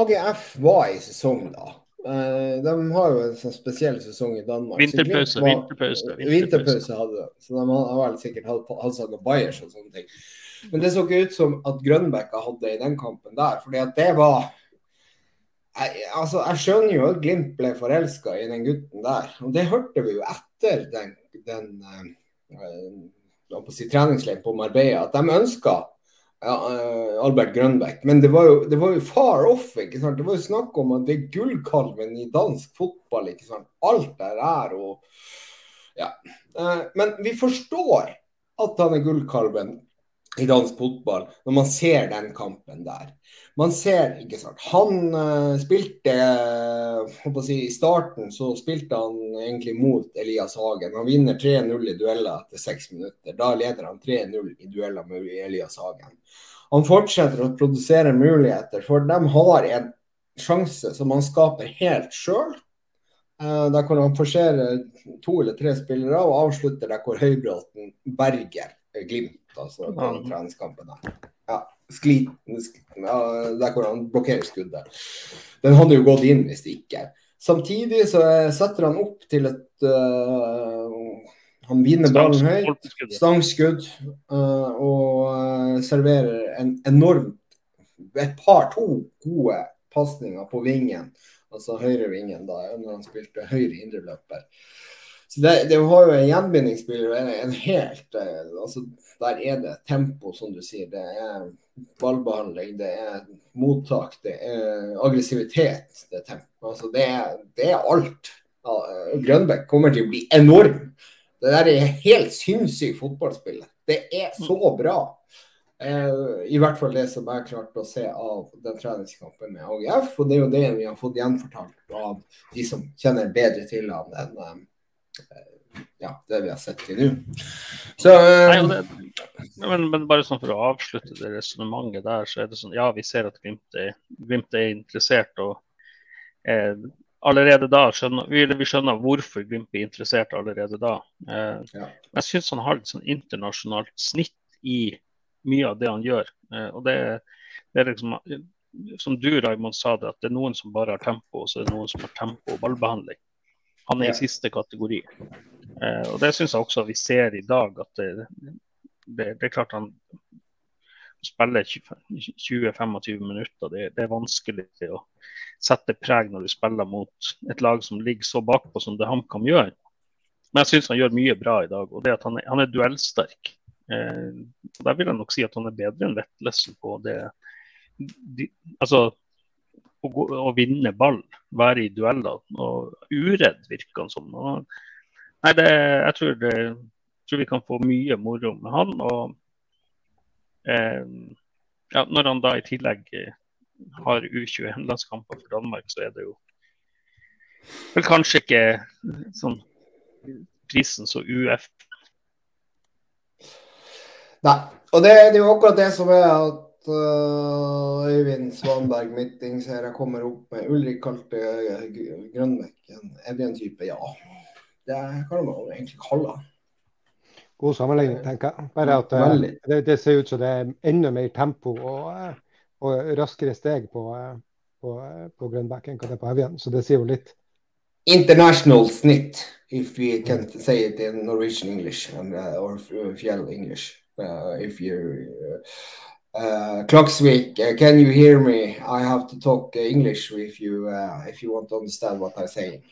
AGF var i sesong da. Uh, de har jo en sånn spesiell sesong i Danmark. Vinterpause. Var, vinterpause, vinterpause hadde de. Så de har vel sikkert halshugga Bayers og sånne ting. Men det så ikke ut som at Grønbekka hadde i den kampen der. fordi at det var jeg, altså, jeg skjønner jo at Glimt ble forelska i den gutten der. Og det hørte vi jo etter den, den uh, si, treningsleiren på Marbella, at de ønska eh, Albert Grønbæk. Men det var, jo, det var, jo, far off. ikke sant? Det var jo snakk om at det er gullkalven i dansk fotball. ikke sant? Alt der er og Ja. Eh, men vi forstår at han er gullkalven i dansk fotball når man ser den kampen der. Man ser, ikke sant Han uh, spilte uh, si, I starten så spilte han egentlig mot Elias Hagen. Han vinner 3-0 i dueller etter seks minutter. Da leder han 3-0 i dueller med Elias Hagen. Han fortsetter å produsere muligheter, for de har en sjanse som han skaper helt sjøl. Uh, der hvor han forserer to eller tre spillere og avslutter der hvor Høybråten berger Glimt. Altså på treningskampen der. Ja sklit, der hvor han blokkerer skuddet. Den hadde jo gått inn hvis det ikke. Samtidig så setter han opp til et uh, Han vinner ballen høyt, stangskudd, uh, og uh, serverer en enormt et par, to gode pasninger på vingen, altså høyre vingen, da, når han spilte høyre indreløper. Så det, det, har jo en gjenvinningsspiller en, en helt altså, Der er det tempo, som du sier. Det er ballbehandling, det er mottak, det er aggressivitet. Det er tempo. Altså, det, er, det er alt. Ja, Grønbæk kommer til å bli enorm. Det der er helt sinnssykt fotballspill. Det er så bra. Eh, I hvert fall det som jeg klarte å se av den treningskampen med AGF. Og det er jo det vi har fått gjenfortalt av de som kjenner bedre til han enn eh, ja, det vi har sett til nå. Det, men, men, bare sånn for å avslutte det resonnementet der, så er det sånn ja, vi ser at Glimt er, Glimt er interessert. og eh, allerede da skjønner vi, vi, skjønner hvorfor Glimt er interessert allerede da. Eh, ja. Jeg syns han har et sånn internasjonalt snitt i mye av det han gjør. Eh, og det, det, er liksom som du Raymond sa det, at det er noen som bare har tempo, og så er det noen som har tempo og ballbehandling. Han er i siste kategori. Eh, og Det syns jeg også vi ser i dag. at det, det, det, er klart han spiller 20-25 minutter. Det, det, er vanskelig å sette preg når du spiller mot et lag som ligger så bakpå som det HamKam gjør. Men jeg syns han gjør mye bra i dag. og det at Han er, han er duellsterk. Eh, der vil jeg nok si at han er bedre enn Vetlesen på det de, Altså å, gå, å, vinne ball, være i dueller. og Uredd virker han som. Og, nei, det, jeg tror, det, tror, vi kan få mye moro med han. og eh, ja, Når han da i tillegg har U21-landskamper for Danmark, så er det jo vel kanskje ikke sånn prisen så UF. Nei. Og det, det, er jo akkurat det som er at uh, Øyvind Svanberg Midtings her kommer opp med Ulrik kalte Grønbekken. Er det en type? Ja. Det kan man egentlig kalle han. God sammenligning, tenker jeg. Bare at uh, det, det, ser ut som det er enda mer tempo og, eh, og raskere steg på, på, på Grønbekk enn det er på Evjen. Så det sier jo litt. International snitt, if we can say it in Norwegian English and, uh, or Fjell English. Uh, if you uh, uh, Kloksvik, can you hear me? I have to talk English if you if you want to understand what I'm saying.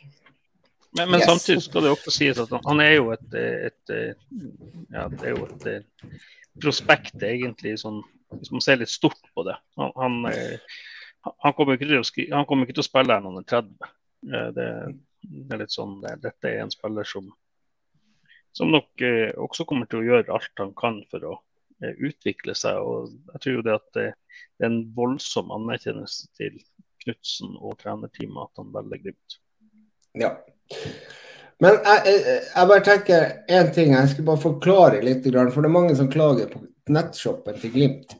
Men, men yes. samtidig skal det også sies at han er jo et, et, ja, det er jo et prospekt, egentlig, sånn, hvis man ser litt stort på det. Han, han, han, kommer, ikke å, han kommer ikke til å spille her når han er 30. Det, det er litt sånn, det, Dette er en spiller som som nok eh, også kommer til å gjøre alt han kan for å eh, utvikle seg. og jeg tror jo det at det, det er en voldsom anerkjennelse til Knutsen og trenerteamet at han velger Glimt. Ja. Men jeg, jeg, jeg, bare tenker én ting. Jeg skal bare forklare litt. For det er mange som klager på nettshoppen til Glimt.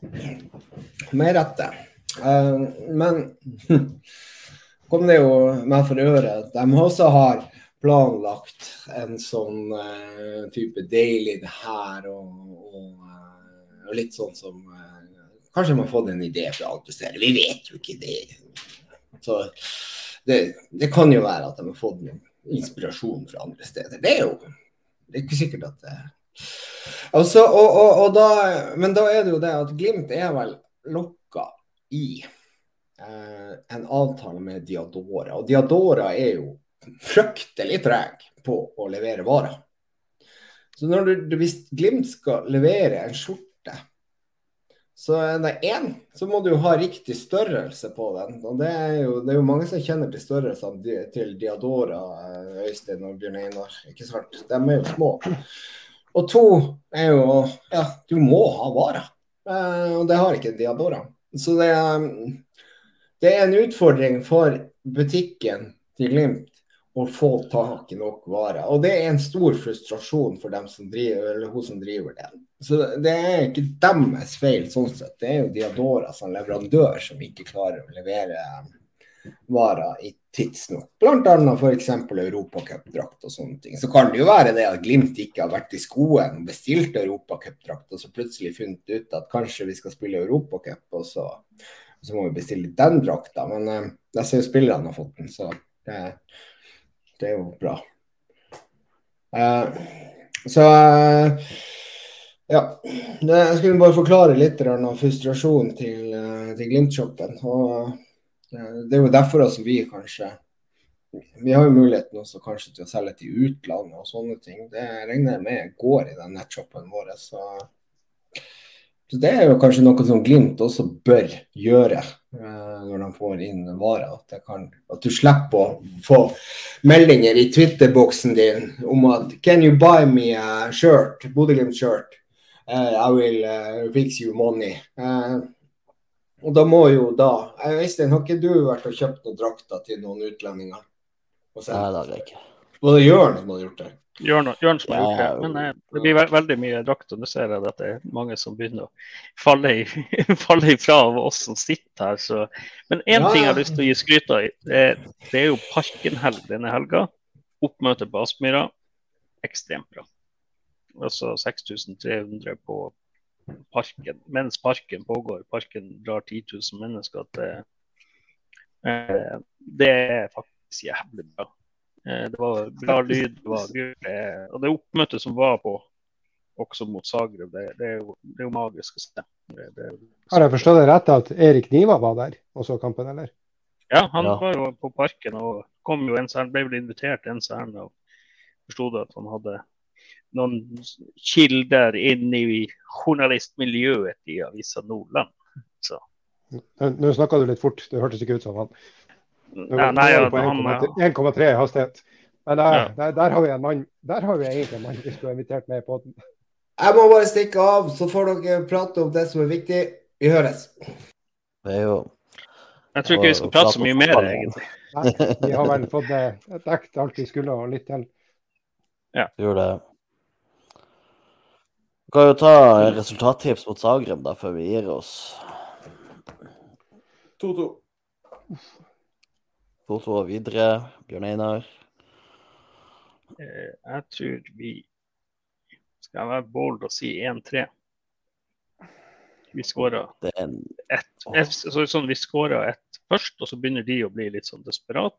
Med rette. Uh, men kom det jo meg for øre at de også har planlagt en sånn uh, type daily her og, og, og, litt sånn som uh, Kanskje man har fått en idé fra steder. Vi vet jo ikke det. Så det, det, kan jo være at de har fått inspirasjon fra andre steder. Det er jo det er ikke sikkert at det altså, og, og, da, Men da er det jo det at Glimt er vel lokka i en avtale med Diadora. Og Diadora er jo fryktelig treg på å levere varer. Så når du, hvis Glimt skal levere en skjorte, så er det én, så må du ha riktig størrelse på den. Og det er jo, det er jo mange som kjenner til størrelsene til Diadora, eh, Øystein og Bjørn Einar. Ikke sant? De er jo små. Og to er jo Ja, du må ha varer. Eh, og det har ikke Diadora. Så det er, det er en utfordring for butikken til Glimt å få tak i nok varer. Og det er en stor frustrasjon for dem som driver, eller hun som driver den. Så det er ikke deres feil sånn sett. Det er jo Diadora som leverandør som ikke klarer å levere varer i tidsnok. Bl.a. f.eks. europacupdrakt og sånne ting. Så kan det jo være det at Glimt ikke har vært i skoen og bestilt europacupdrakt, og så plutselig funnet ut at kanskje vi skal spille europacup, og så, så må vi bestille den drakta. Men eh, jeg ser jo spillerne har fått den, så det det er jo bra. Uh, så uh, ja. Det, skulle bare forklare litt av frustrasjonen til, uh, til Glimt-shoppen. Det er jo derfor altså vi kanskje Vi har jo muligheten også kanskje til å selge til utlandet og sånne ting. Det regner jeg med går i den nettshoppen vår. Så så Det er jo kanskje noe som Glimt også bør gjøre uh, når de får inn varer. At, kan, at, du slipper å få meldinger i Twitter-boksen din om at Can you buy me a shirt? Bodø-Glimt-shirt. Uh, I will uh, fix you money. og da må jo da Øystein, har ikke du vært og kjøpt noen drakter til noen utlendinger? Nei, det har jeg ikke. Det Jørn som hadde gjort det? Jørn som har gjort det. Men eh, det blir ve veldig mye drakt, og nå ser jeg at det er mange som begynner å falle, i, falle ifra av oss som sitter her. Så. Men én ja. ting jeg har lyst til å gi skryt av, det, det, er jo Parkenhelg denne helga. Oppmøte på Aspmyra. Ekstremt bra. Altså 6300 på parken. Mens parken pågår, parken drar 10 000 mennesker. Det, eh, det er faktisk jævlig bra. Eh, det var bra lyd. Det var, og det oppmøtet som var på også mot Zagreb. Det, det, er, jo, det er, jo, magisk å se. Det, Har jeg forstått det rett at Erik Niva var der og så kampen, eller? Ja, han ja. var jo på parken og kom jo en ble vel invitert en særn og forsto at han hadde noen kilder inn i journalistmiljøet i avisa Nordland. Så. Nå snakka du litt fort, det hørtes ikke ut som han. Nå, nei, ja, 1,3 i hastighet. Men der, ja. der, der, har vi en mann Der har vi egentlig en mann vi skulle invitert med på poden. Jeg må bare stikke av, så får dere prate om det som er viktig. Vi høres. Det er jo Jeg tror ikke vi skal prate så mye mer, egentlig. Nei, vi har vel fått dekket alt vi skulle, og litt til. Ja. Gjør det. Vi kan jo ta resultattips mot Zagreb da, før vi gir oss. 2-2. 2-2 videre. Bjørn Einar. Eh, jeg tror vi skal være bold og si 1-3. Vi skåra ett. Så, sånn, vi skåra ett først, og så begynner de å bli litt sånn desperat.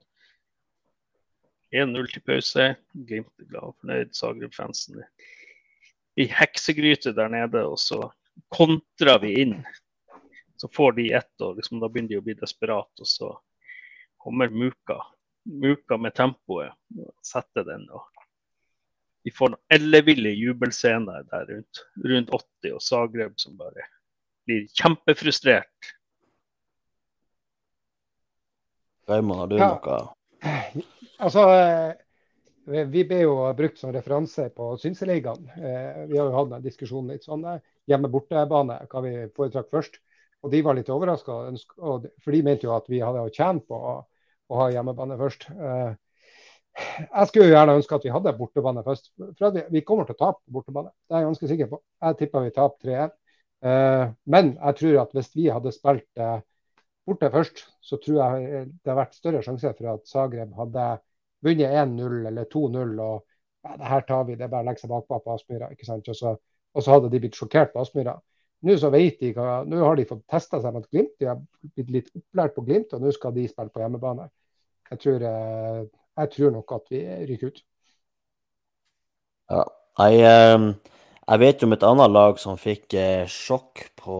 1-0 til pause. Glimt er glad og fornøyd. Zagreb-fansen i heksegryte der nede. Og så kontrer vi inn. Så får de ett, og liksom, da begynner de å bli desperat. Og så kommer Muka Muka med tempoet. setter den. og Vi får noen elleville jubelscener der rundt, rundt 80, og Zagreb som bare blir kjempefrustrert. Raymond, har du ja. noe? Altså, eh, vi ble jo brukt som referanse på Synseligaen. Eh, vi har jo hatt en diskusjon litt sånn der, hjemme-bortebane, hva vi foretrakk først. Og de var litt overraska, for de mente jo at vi hadde tjent på å ha hjemmebane først. Eh, jeg skulle jo gjerne ønske at vi hadde bortebane først. For vi kommer til å tape bortebane, det er jeg ganske sikker på. Jeg tipper vi taper 3-1. Eh, men jeg tror at hvis vi hadde spilt eh, borte først, så tror jeg det har vært større sjanse for at Zagreb hadde vunnet 1-0 eller 2-0. og ja, det her tar vi, det er bare å legge seg bakpå på Aspmyra. ikke sant? Og så hadde de blitt sjokkert på Aspmyra. Nå så vet de hva, nå har de fått testa seg mot Glimt, de har blitt litt opplært på Glimt, og nå skal de spille på hjemmebane. Jeg tror, eh, jeg tror nok at vi ryker ut. Ja, jeg, eh, jeg, vet om et annet lag som fikk eh, sjokk på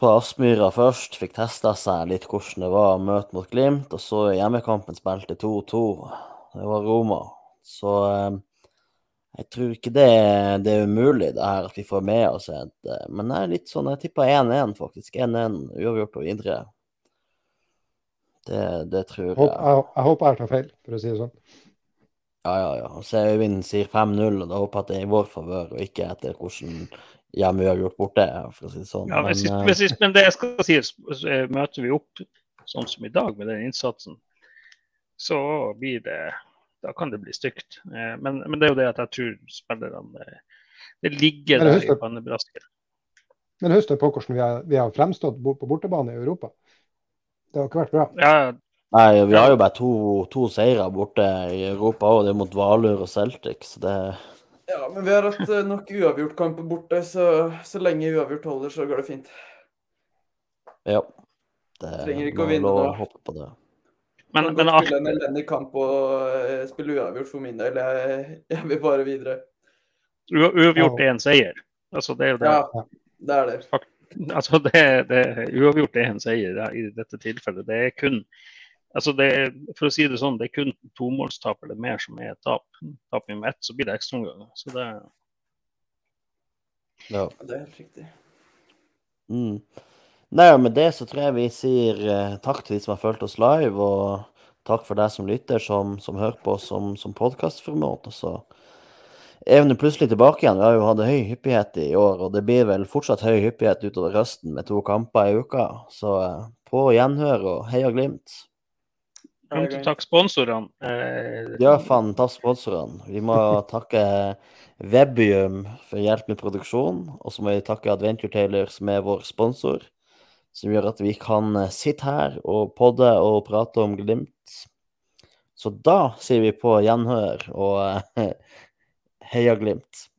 på Aspmyra først. Fikk testa seg litt hvordan det var å møte mot Glimt. Og så i hjemmekampen spilte 2-2. Det var Roma. Så jeg tror ikke det, det, er umulig, det her at vi får med oss et eh, Men jeg er litt sånn, jeg tipper 1-1, faktisk. 1-1 uavgjort og videre. Det, det tror jeg. Jeg, jeg, jeg håper jeg tar feil, for å si det sånn. Ja, ja, ja. Så Øyvind sier 5-0, og da håper jeg at det er i vår favør, og ikke etter hvordan hjemme vi har gjort borte, for å si det sånn. Ja, men, men, men, men det jeg skal si, møter vi opp sånn som i dag, med den innsatsen, så blir det da kan det bli stygt. Eh, men, men, det er jo det at jeg tror spillerne eh, Det ligger der i pannebrasken. Men husk på hvordan vi har, vi har, fremstått på bortebane i Europa. Det har ikke vært bra. Ja, Nei, vi har jo bare to, to seire borte i Europa òg. Det er mot Valur og Celtic, så det Ja, men vi har hatt eh, nok uavgjort-kamper borte, så, så lenge uavgjort holder, så går det fint. Ja. Det Trenger ikke å vinne da. Men, men, men spille en elendig kamp og uh, spille uavgjort for min del. Jeg, jeg vil bare videre. Uavgjort er en seier. Altså, det er jo det. Ja, det er det. Altså, det, det, uavgjort er en seier i dette tilfellet. Det er kun altså det for å si det sånn, det er kun tomålstap eller mer som er tap. Taper vi med ett, så blir det ekstraomganger. Så det ja. Det er helt riktig. Mm. Nei, og Med det så tror jeg vi sier eh, takk til de som har fulgt oss live, og takk for deg som lytter, som, som hører på oss som, som podkastformat. Og så er vi plutselig tilbake igjen. Vi har jo hatt høy hyppighet i år, og det blir vel fortsatt høy hyppighet utover høsten med to kamper i uka. Så eh, på gjenhør og heia Glimt. Takk sponsorene. Eh, ja, faen, takk sponsorene. Vi må takke Webium for hjelp med produksjon. Og så må vi takke Adventure Taylor, som er vår sponsor som gjør at vi kan eh, sitte her og podde og prate om Glimt. Så da sier vi på gjenhør og heia Glimt.